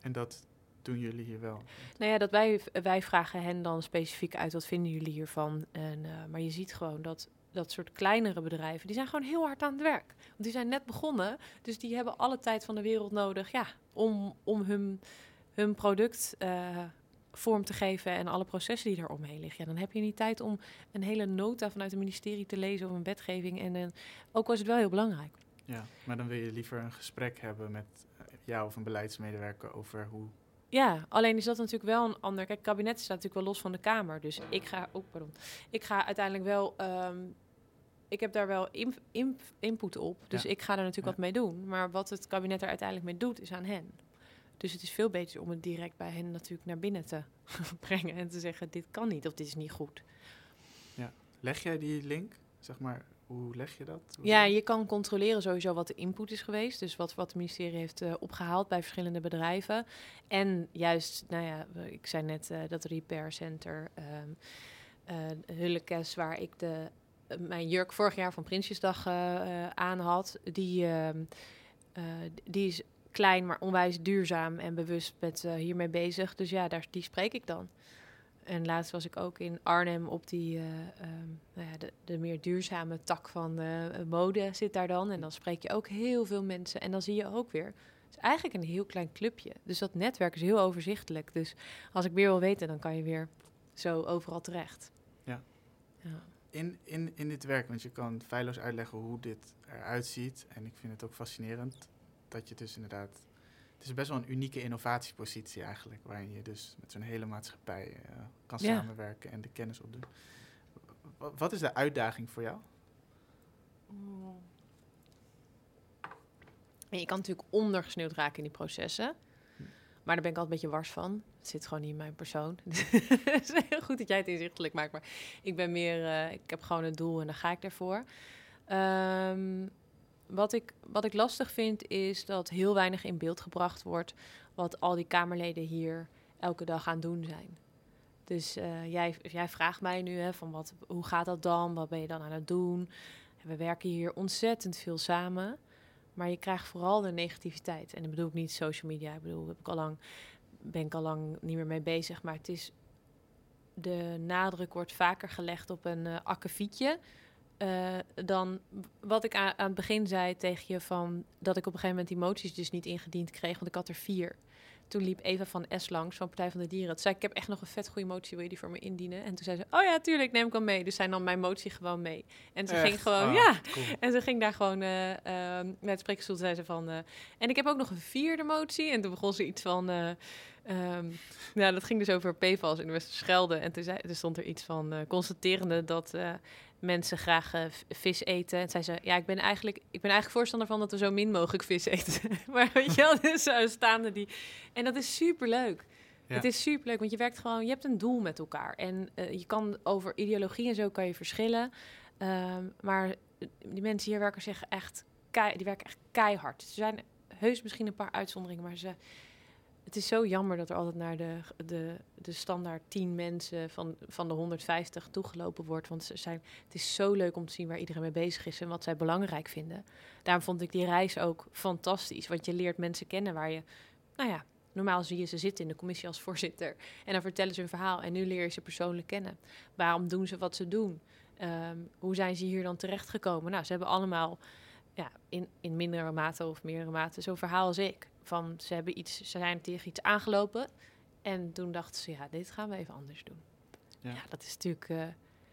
En dat doen jullie hier wel. Nou ja, dat wij, wij vragen hen dan specifiek uit, wat vinden jullie hiervan? En, eh, maar je ziet gewoon dat dat soort kleinere bedrijven, die zijn gewoon heel hard aan het werk. Want die zijn net begonnen, dus die hebben alle tijd van de wereld nodig ja, om, om hun, hun product eh, vorm te geven en alle processen die er omheen liggen. Ja, dan heb je niet tijd om een hele nota vanuit het ministerie te lezen of een wetgeving. En een, ook was het wel heel belangrijk. Ja, maar dan wil je liever een gesprek hebben met eh, jou of een beleidsmedewerker over hoe... Ja, alleen is dat natuurlijk wel een ander. Kijk, het kabinet staat natuurlijk wel los van de Kamer. Dus ik ga, oh, pardon. Ik ga uiteindelijk wel. ehm, ik heb daar wel in, in- input op. Dus Ja. ik ga er natuurlijk Ja. wat mee doen. Maar wat het kabinet er uiteindelijk mee doet, is aan hen. Dus het is veel beter om het direct bij hen natuurlijk naar binnen te brengen. En te zeggen: dit kan niet of dit is niet goed. Leg jij die link Zeg maar, hoe leg je dat? Ja, je kan controleren sowieso wat de input is geweest. Dus wat, wat het ministerie heeft eh, opgehaald bij verschillende bedrijven. En juist, nou ja, ik zei net eh, dat repair center eh, Hullekes, waar ik de, mijn jurk vorig jaar van Prinsjesdag aan had, die, ehm, eh, die is klein, maar onwijs duurzaam en bewust met hiermee bezig. Dus ja, daar, die spreek ik dan. En laatst was ik ook in Arnhem op die, eh, ehm, nou ja, de, de meer duurzame tak van de mode zit daar dan. En dan spreek je ook heel veel mensen. En dan zie je ook weer, het is eigenlijk een heel klein clubje. Dus dat netwerk is heel overzichtelijk. Dus als ik meer wil weten, dan kan je weer zo overal terecht. Ja. ja. In, in, in dit werk, want je kan feilloos uitleggen hoe dit eruit ziet. En ik vind het ook fascinerend dat je dus inderdaad... Het is best wel een unieke innovatiepositie eigenlijk, waarin je dus met zo'n hele maatschappij eh, kan Ja. samenwerken en de kennis opdoen. Wa- Wat is de uitdaging voor jou? Je kan natuurlijk ondergesneeuwd raken in die processen. Maar daar ben ik altijd een beetje wars van. Het zit gewoon niet in mijn persoon. Het is heel goed dat jij het inzichtelijk maakt. Maar ik ben meer, eh, ik heb gewoon een doel en dan ga ik daarvoor. Ehm, wat, ik, wat ik lastig vind is dat heel weinig in beeld gebracht wordt. Wat al die Kamerleden hier elke dag aan doen zijn. Dus eh, jij, jij vraagt mij nu hè, van wat, hoe gaat dat dan? Wat ben je dan aan het doen? We werken hier ontzettend veel samen. Maar je krijgt vooral de negativiteit. En dat bedoel ik niet social media. Ik bedoel, heb ik ben ik al lang niet meer mee bezig. Maar het is. De nadruk wordt vaker gelegd op een eh akkefietje. Eh, dan wat ik aan, aan het begin zei tegen je van dat ik op een gegeven moment die moties dus niet ingediend kreeg, want ik had er vier. Toen liep Eva van S langs van Partij van de Dieren. Toen zei ik, ik heb echt nog een vet goede motie, wil je die voor me indienen? En toen zei ze, oh ja, tuurlijk, neem ik al mee. Dus zij nam mijn motie gewoon mee. En ze ging gewoon, Ah, ja, cool. en ze ging daar gewoon eh eh, met het spreekstoel zei ze van. eh, en ik heb ook nog een vierde motie. En toen begon ze iets van. eh ehm, nou, dat ging dus over PFAS in de Westerschelde. En toen, zei, toen stond er iets van constaterende dat mensen graag eh, vis eten. En zei ze, ja, ik ben eigenlijk, ik ben eigenlijk voorstander van dat we zo min mogelijk vis eten. maar weet je wel, dus staande die. En dat is superleuk. Ja. Het is superleuk, want je werkt gewoon, je hebt een doel met elkaar. En eh, je kan over ideologie en zo kan je verschillen. Ehm, maar die mensen hier werken zich echt, kei, die werken echt keihard. Er zijn heus misschien een paar uitzonderingen, maar ze, het is zo jammer dat er altijd naar de, de, de standaard 10 mensen van, van de 150 toegelopen wordt. Want ze zijn, het is zo leuk om te zien waar iedereen mee bezig is en wat zij belangrijk vinden. Daarom vond ik die reis ook fantastisch. Want je leert mensen kennen waar je, nou ja, normaal zie je ze zitten in de commissie als voorzitter. En dan vertellen ze hun verhaal en nu leer je ze persoonlijk kennen. Waarom doen ze wat ze doen? Ehm, hoe zijn ze hier dan terechtgekomen? Nou, ze hebben allemaal ja, in, in mindere mate of meerdere mate zo'n verhaal als ik. Van ze hebben iets, ze zijn tegen iets aangelopen. En toen dachten ze, ja, dit gaan we even anders doen. Ja. Ja, dat is natuurlijk eh,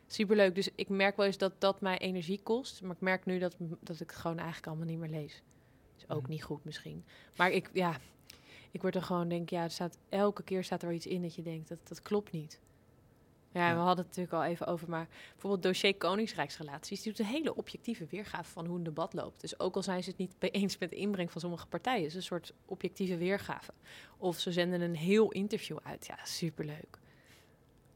superleuk. Dus ik merk wel eens dat dat mij energie kost. Maar ik merk nu dat, dat ik het gewoon eigenlijk allemaal niet meer lees. Is ook Mhm. niet goed misschien. Maar ik, ja, ik word er gewoon, denk ja, er staat, elke keer staat er iets in dat je denkt, dat, dat klopt niet. Ja, we hadden het natuurlijk al even over, maar bijvoorbeeld dossier Koningsrijksrelaties, die doet een hele objectieve weergave van hoe een debat loopt. Dus ook al zijn ze het niet eens met de inbreng van sommige partijen, is een soort objectieve weergave. Of ze zenden een heel interview uit. Ja, superleuk.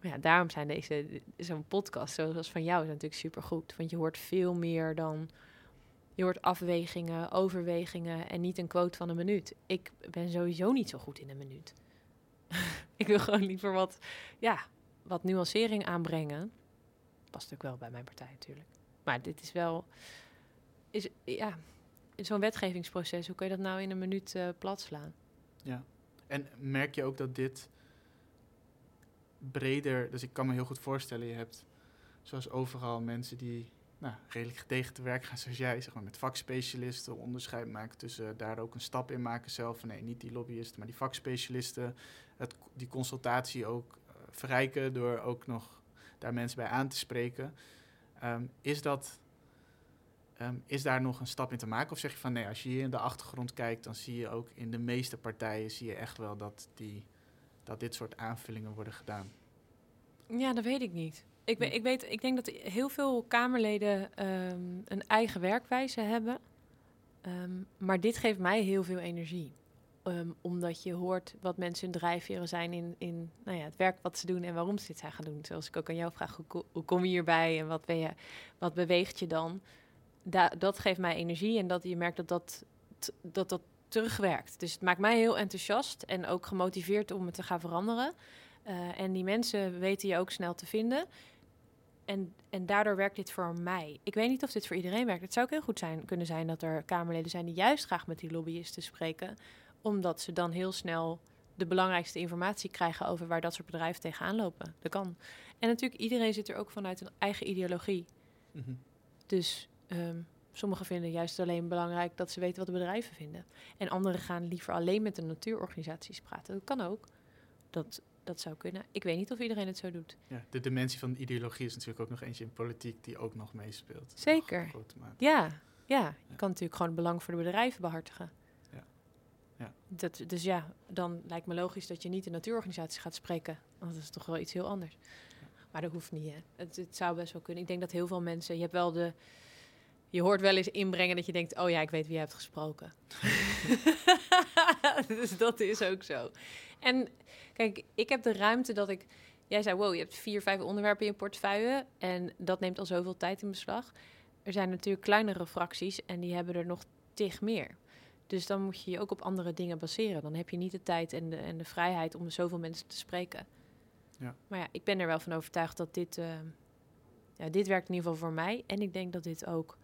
Maar ja, daarom zijn deze, zo'n podcast zoals van jou is natuurlijk supergoed. Want je hoort veel meer dan, je hoort afwegingen, overwegingen en niet een quote van een minuut. Ik ben sowieso niet zo goed in een minuut. ik wil gewoon liever wat, ja, wat nuancering aanbrengen. Past ook wel bij mijn partij natuurlijk. Maar dit is wel, is, ja, in zo'n wetgevingsproces, hoe kun je dat nou in een minuut plat slaan? Ja. En merk je ook dat dit breder, dus ik kan me heel goed voorstellen, je hebt zoals overal mensen die nou, redelijk gedegen te werk gaan, zoals jij, zeg maar, met vakspecialisten, onderscheid maken tussen daar ook een stap in maken zelf. Nee, niet die lobbyisten, maar die vakspecialisten. Het, die consultatie ook verrijken door ook nog daar mensen bij aan te spreken. Ehm, is dat. ehm, is daar nog een stap in te maken? Of zeg je van nee, als je hier in de achtergrond kijkt, dan zie je ook in de meeste partijen zie je echt wel dat, die, dat dit soort aanvullingen worden gedaan. Ja, dat weet ik niet. Ik, weet, Hm. ik, weet, ik denk dat heel veel Kamerleden ehm, een eigen werkwijze hebben. Maar dit geeft mij heel veel energie. Ehm, omdat je hoort wat mensen hun drijfveren zijn in, in nou ja, het werk wat ze doen en waarom ze dit zijn gaan doen. Zoals ik ook aan jou vraag, hoe, hoe kom je hierbij en wat, ben je, wat beweegt je dan? Da dat geeft mij energie en dat je merkt dat dat, dat dat terugwerkt. Dus het maakt mij heel enthousiast en ook gemotiveerd om het te gaan veranderen. Uh, en die mensen weten je ook snel te vinden. En, en daardoor werkt dit voor mij. Ik weet niet of dit voor iedereen werkt. Het zou ook heel goed zijn, kunnen zijn dat er Kamerleden zijn die juist graag met die lobbyisten spreken. Omdat ze dan heel snel de belangrijkste informatie krijgen over waar dat soort bedrijven tegenaan lopen. Dat kan. En natuurlijk, iedereen zit er ook vanuit een eigen ideologie. Mm -hmm. Dus um, sommigen vinden juist alleen belangrijk dat ze weten wat de bedrijven vinden. En anderen gaan liever alleen met de natuurorganisaties praten. Dat kan ook. Dat, dat zou kunnen. Ik weet niet of iedereen het zo doet. Ja, de dimensie van ideologie is natuurlijk ook nog eentje in politiek die ook nog meespeelt. Zeker. Ja, ja, je kan natuurlijk gewoon het belang voor de bedrijven behartigen. Ja. Dat, dus ja, dan lijkt me logisch dat je niet de natuurorganisatie gaat spreken. Want dat is toch wel iets heel anders. Ja. Maar dat hoeft niet, hè. Het, het zou best wel kunnen. Ik denk dat heel veel mensen... Je hebt wel de... Je hoort wel eens inbrengen dat je denkt... oh ja, ik weet wie je hebt gesproken. dus dat is ook zo. En kijk, ik heb de ruimte dat ik. Jij zei, wow, je hebt vier, vijf onderwerpen in je portefeuille. En dat neemt al zoveel tijd in beslag. Er zijn natuurlijk kleinere fracties en die hebben er nog tig meer. Dus dan moet je je ook op andere dingen baseren. Dan heb je niet de tijd en de, en de vrijheid om zoveel mensen te spreken. Ja. Maar ja, ik ben er wel van overtuigd dat dit, uh, ja, dit werkt in ieder geval voor mij. En ik denk dat dit ook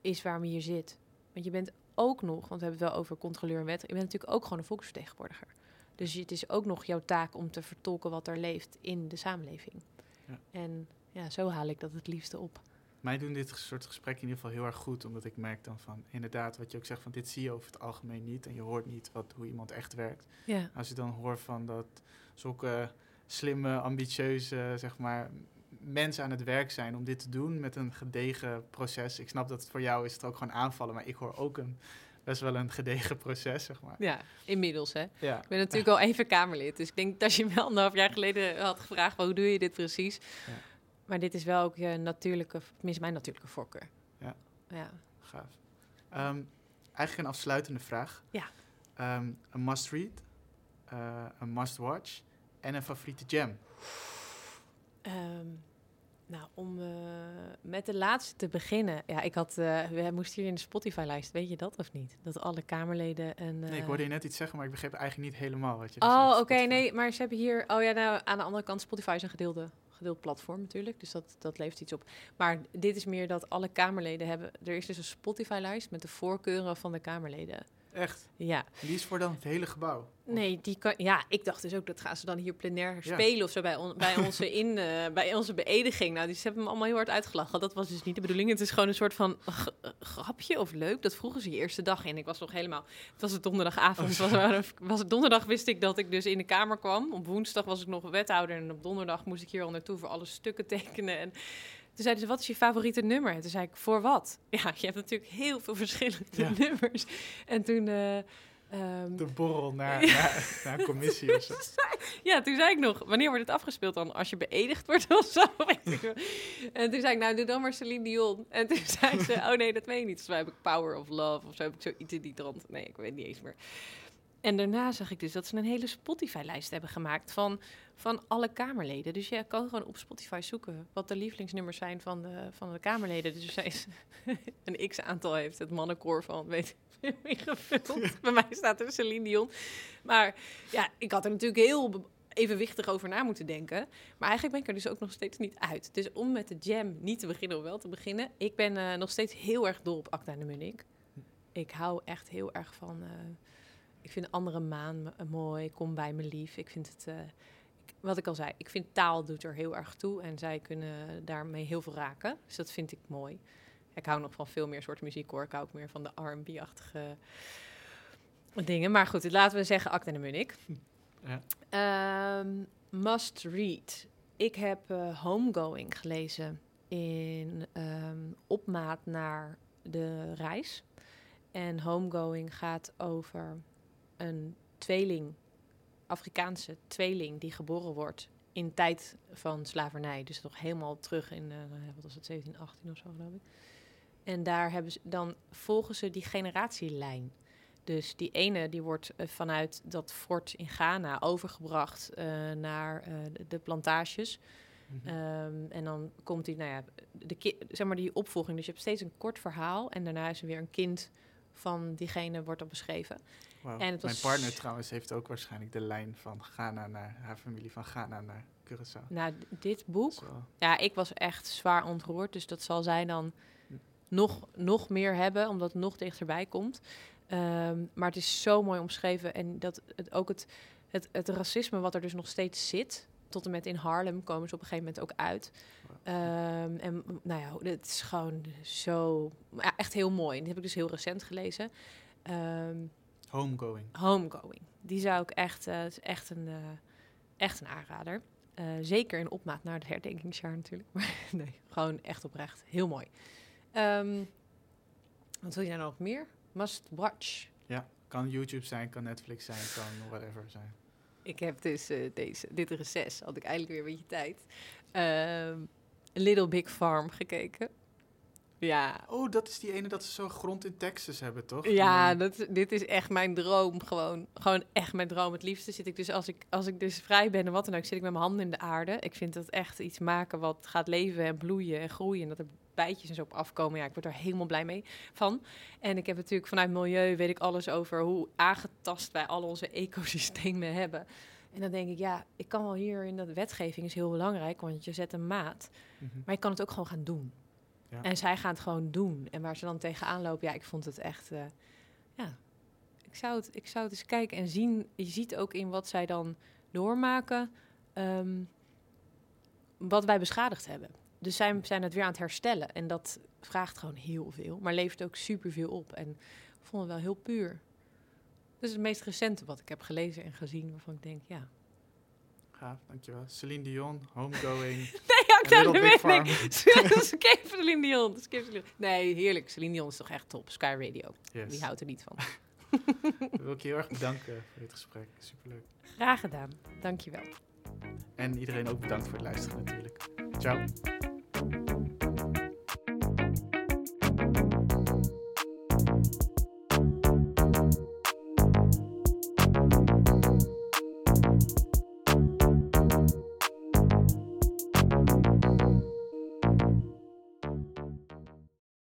is waarom je hier zit. Want je bent ook nog, want we hebben het wel over controleur en wet. Je bent natuurlijk ook gewoon een volksvertegenwoordiger. Dus het is ook nog jouw taak om te vertolken wat er leeft in de samenleving. Ja. En ja, zo haal ik dat het liefste op. Mij doen dit soort gesprekken in ieder geval heel erg goed, omdat ik merk dan van, inderdaad, wat je ook zegt, van dit zie je over het algemeen niet en je hoort niet wat, hoe iemand echt werkt. Ja. Als je dan hoort van dat zulke slimme, ambitieuze, zeg maar, mensen aan het werk zijn om dit te doen met een gedegen proces. Ik snap dat het voor jou is het ook gewoon aanvallen, maar ik hoor ook een best wel een gedegen proces, zeg maar. Ja, inmiddels, hè. Ja. Ik ben natuurlijk al even Kamerlid, dus ik denk dat je me half jaar geleden had gevraagd, hoe doe je dit precies? Ja. Maar dit is wel ook je natuurlijke, tenminste mijn natuurlijke voorkeur. Ja. Ja. Gaaf. Um, eigenlijk een afsluitende vraag. Ja. Um, een must read, uh, een must watch en een favoriete jam. Um, nou, om uh, met de laatste te beginnen. Ja, ik had, uh, we moesten hier in de Spotify-lijst, weet je dat of niet? Dat alle Kamerleden en... Uh... Nee, ik hoorde je net iets zeggen, maar ik begreep eigenlijk niet helemaal wat je Oh, oké, okay, nee, maar ze hebben hier... Oh ja, nou, aan de andere kant, Spotify is een gedeelde, gedeeld platform natuurlijk, dus dat, dat levert iets op. Maar dit is meer dat alle Kamerleden hebben... Er is dus een Spotify-lijst met de voorkeuren van de Kamerleden. Echt? Ja. die is voor dan het hele gebouw? Nee, die kan, ja, ik dacht dus ook dat gaan ze dan hier plenair spelen of zo bij, on, bij, onze in, uh, bij onze beëdiging. Nou, die ze hebben me allemaal heel hard uitgelachen. Dat was dus niet de bedoeling. Het is gewoon een soort van grapje of leuk. Dat vroegen ze je eerste dag in. Ik was nog helemaal. Het was het donderdagavond. Oh, was, was het donderdag wist ik dat ik dus in de kamer kwam. Op woensdag was ik nog wethouder en op donderdag moest ik hier al naartoe voor alle stukken tekenen en toen zeiden ze, wat is je favoriete nummer? En toen zei ik, voor wat? Ja, je hebt natuurlijk heel veel verschillende nummers. En toen... Uh, um... De borrel naar, naar, naar commissie of zo. ja, toen zei ik nog, wanneer wordt het afgespeeld dan? Als je beëdigd wordt of zo? en toen zei ik, nou, doe dan maar Celine Dion. En toen zei ze, oh nee, dat weet je niet. Dus heb ik Power of Love of zo heb ik zoiets in die trant. Nee, ik weet niet eens meer. En daarna zag ik dus dat ze een hele Spotify-lijst hebben gemaakt van, van alle Kamerleden. Dus je kan gewoon op Spotify zoeken wat de lievelingsnummers zijn van de, van de Kamerleden. Dus zij een x-aantal heeft het mannenkoor van, weet ik ingevuld. Bij mij staat er Celine Dion. Maar ja, ik had er natuurlijk heel evenwichtig over na moeten denken. Maar eigenlijk ben ik er dus ook nog steeds niet uit. Dus om met de jam niet te beginnen of wel te beginnen. Ik ben uh, nog steeds heel erg dol op Acta de Munich. Ik hou echt heel erg van... Uh, ik vind andere maan mooi. Kom bij me lief. Ik vind het, uh, ik, wat ik al zei, ik vind taal doet er heel erg toe. En zij kunnen daarmee heel veel raken. Dus dat vind ik mooi. Ik hou nog van veel meer soort muziek hoor. Ik hou ook meer van de R&B-achtige dingen. Maar goed, laten we zeggen Acte en Munich. Ja. Um, must read. Ik heb uh, Homegoing gelezen in um, opmaat naar de reis. En Homegoing gaat over een tweeling, Afrikaanse tweeling, die geboren wordt in tijd van slavernij. Dus nog helemaal terug in, uh, wat was het, 1718 of zo geloof ik. En daar hebben ze, dan volgen ze die generatielijn. Dus die ene die wordt eh, vanuit dat fort in Ghana overgebracht eh, naar eh, de, de plantages. Mhm. Ehm, en dan komt die, nou ja, de zeg maar die opvolging. Dus je hebt steeds een kort verhaal en daarna is er weer een kind van diegene wordt dan beschreven. En het Mijn partner trouwens heeft ook waarschijnlijk de lijn van Ghana naar haar familie, van Ghana naar Curaçao. Nou, dit boek, Dat ja, ik was echt zwaar ontroerd. Dus dat zal zij dan nog, nog meer hebben, omdat het nog dichterbij komt. Ehm, maar het is zo mooi omschreven. En dat het, ook het, het, het racisme wat er dus nog steeds zit. Tot en met in Harlem komen ze op een gegeven moment ook uit. Ehm, en nou ja, het is gewoon zo... Ja, echt heel mooi. Die heb ik dus heel recent gelezen. Ehm, Homegoing. Homegoing. Die zou ik echt... eh, is echt een, eh, echt een aanrader. Eh, zeker in opmaat naar het herdenkingsjaar natuurlijk. Maar nee, gewoon echt oprecht. Heel mooi. Ehm, wat wil je nou nog meer? Must watch. Ja, kan YouTube zijn, kan Netflix zijn, kan whatever zijn. Ik heb dus eh, deze, dit reces, had ik eigenlijk weer een beetje tijd. Ehm, Little Big Farm gekeken. Ja, Oh, dat is die ene dat ze zo grond in Texas hebben, toch? ja dat, dit is echt mijn droom. Gewoon, gewoon echt mijn droom. Het liefste zit ik dus als ik, als ik dus vrij ben en wat dan ook, zit ik met mijn handen in de aarde. Ik vind dat echt iets maken wat gaat leven en bloeien en groeien. En dat er bijtjes en zo op afkomen. Ja, ik word er helemaal blij mee van. En ik heb natuurlijk vanuit milieu, weet ik alles over hoe aangetast wij al onze ecosystemen hebben. En dan denk ik, ja, ik kan wel hier in de wetgeving is heel belangrijk, want je zet een maat. Mhm. Maar je kan het ook gewoon gaan doen. Ja. En zij gaan het gewoon doen. En waar ze dan tegenaan lopen, ja, ik vond het echt, eh, ja, ik zou, het, ik zou het eens kijken en zien. Je ziet ook in wat zij dan doormaken, ehm, wat wij beschadigd hebben. Dus zij zijn het weer aan het herstellen. En dat vraagt gewoon heel veel, maar levert ook superveel op. En ik vond het wel heel puur. Dat is het meest recente wat ik heb gelezen en gezien, waarvan ik denk, ja. Gaaf, dankjewel. Celine Dion, Homegoing. Big nee, Farm. nee. Skip Celine Dion. skip Celine- Nee, heerlijk. Celine Dion is toch echt top. Sky Radio. Yes. Wie houdt er niet van? Wil ik je heel erg bedanken voor dit gesprek. Superleuk. Graag gedaan. Dankjewel. En iedereen ook bedankt voor het luisteren natuurlijk. Ciao.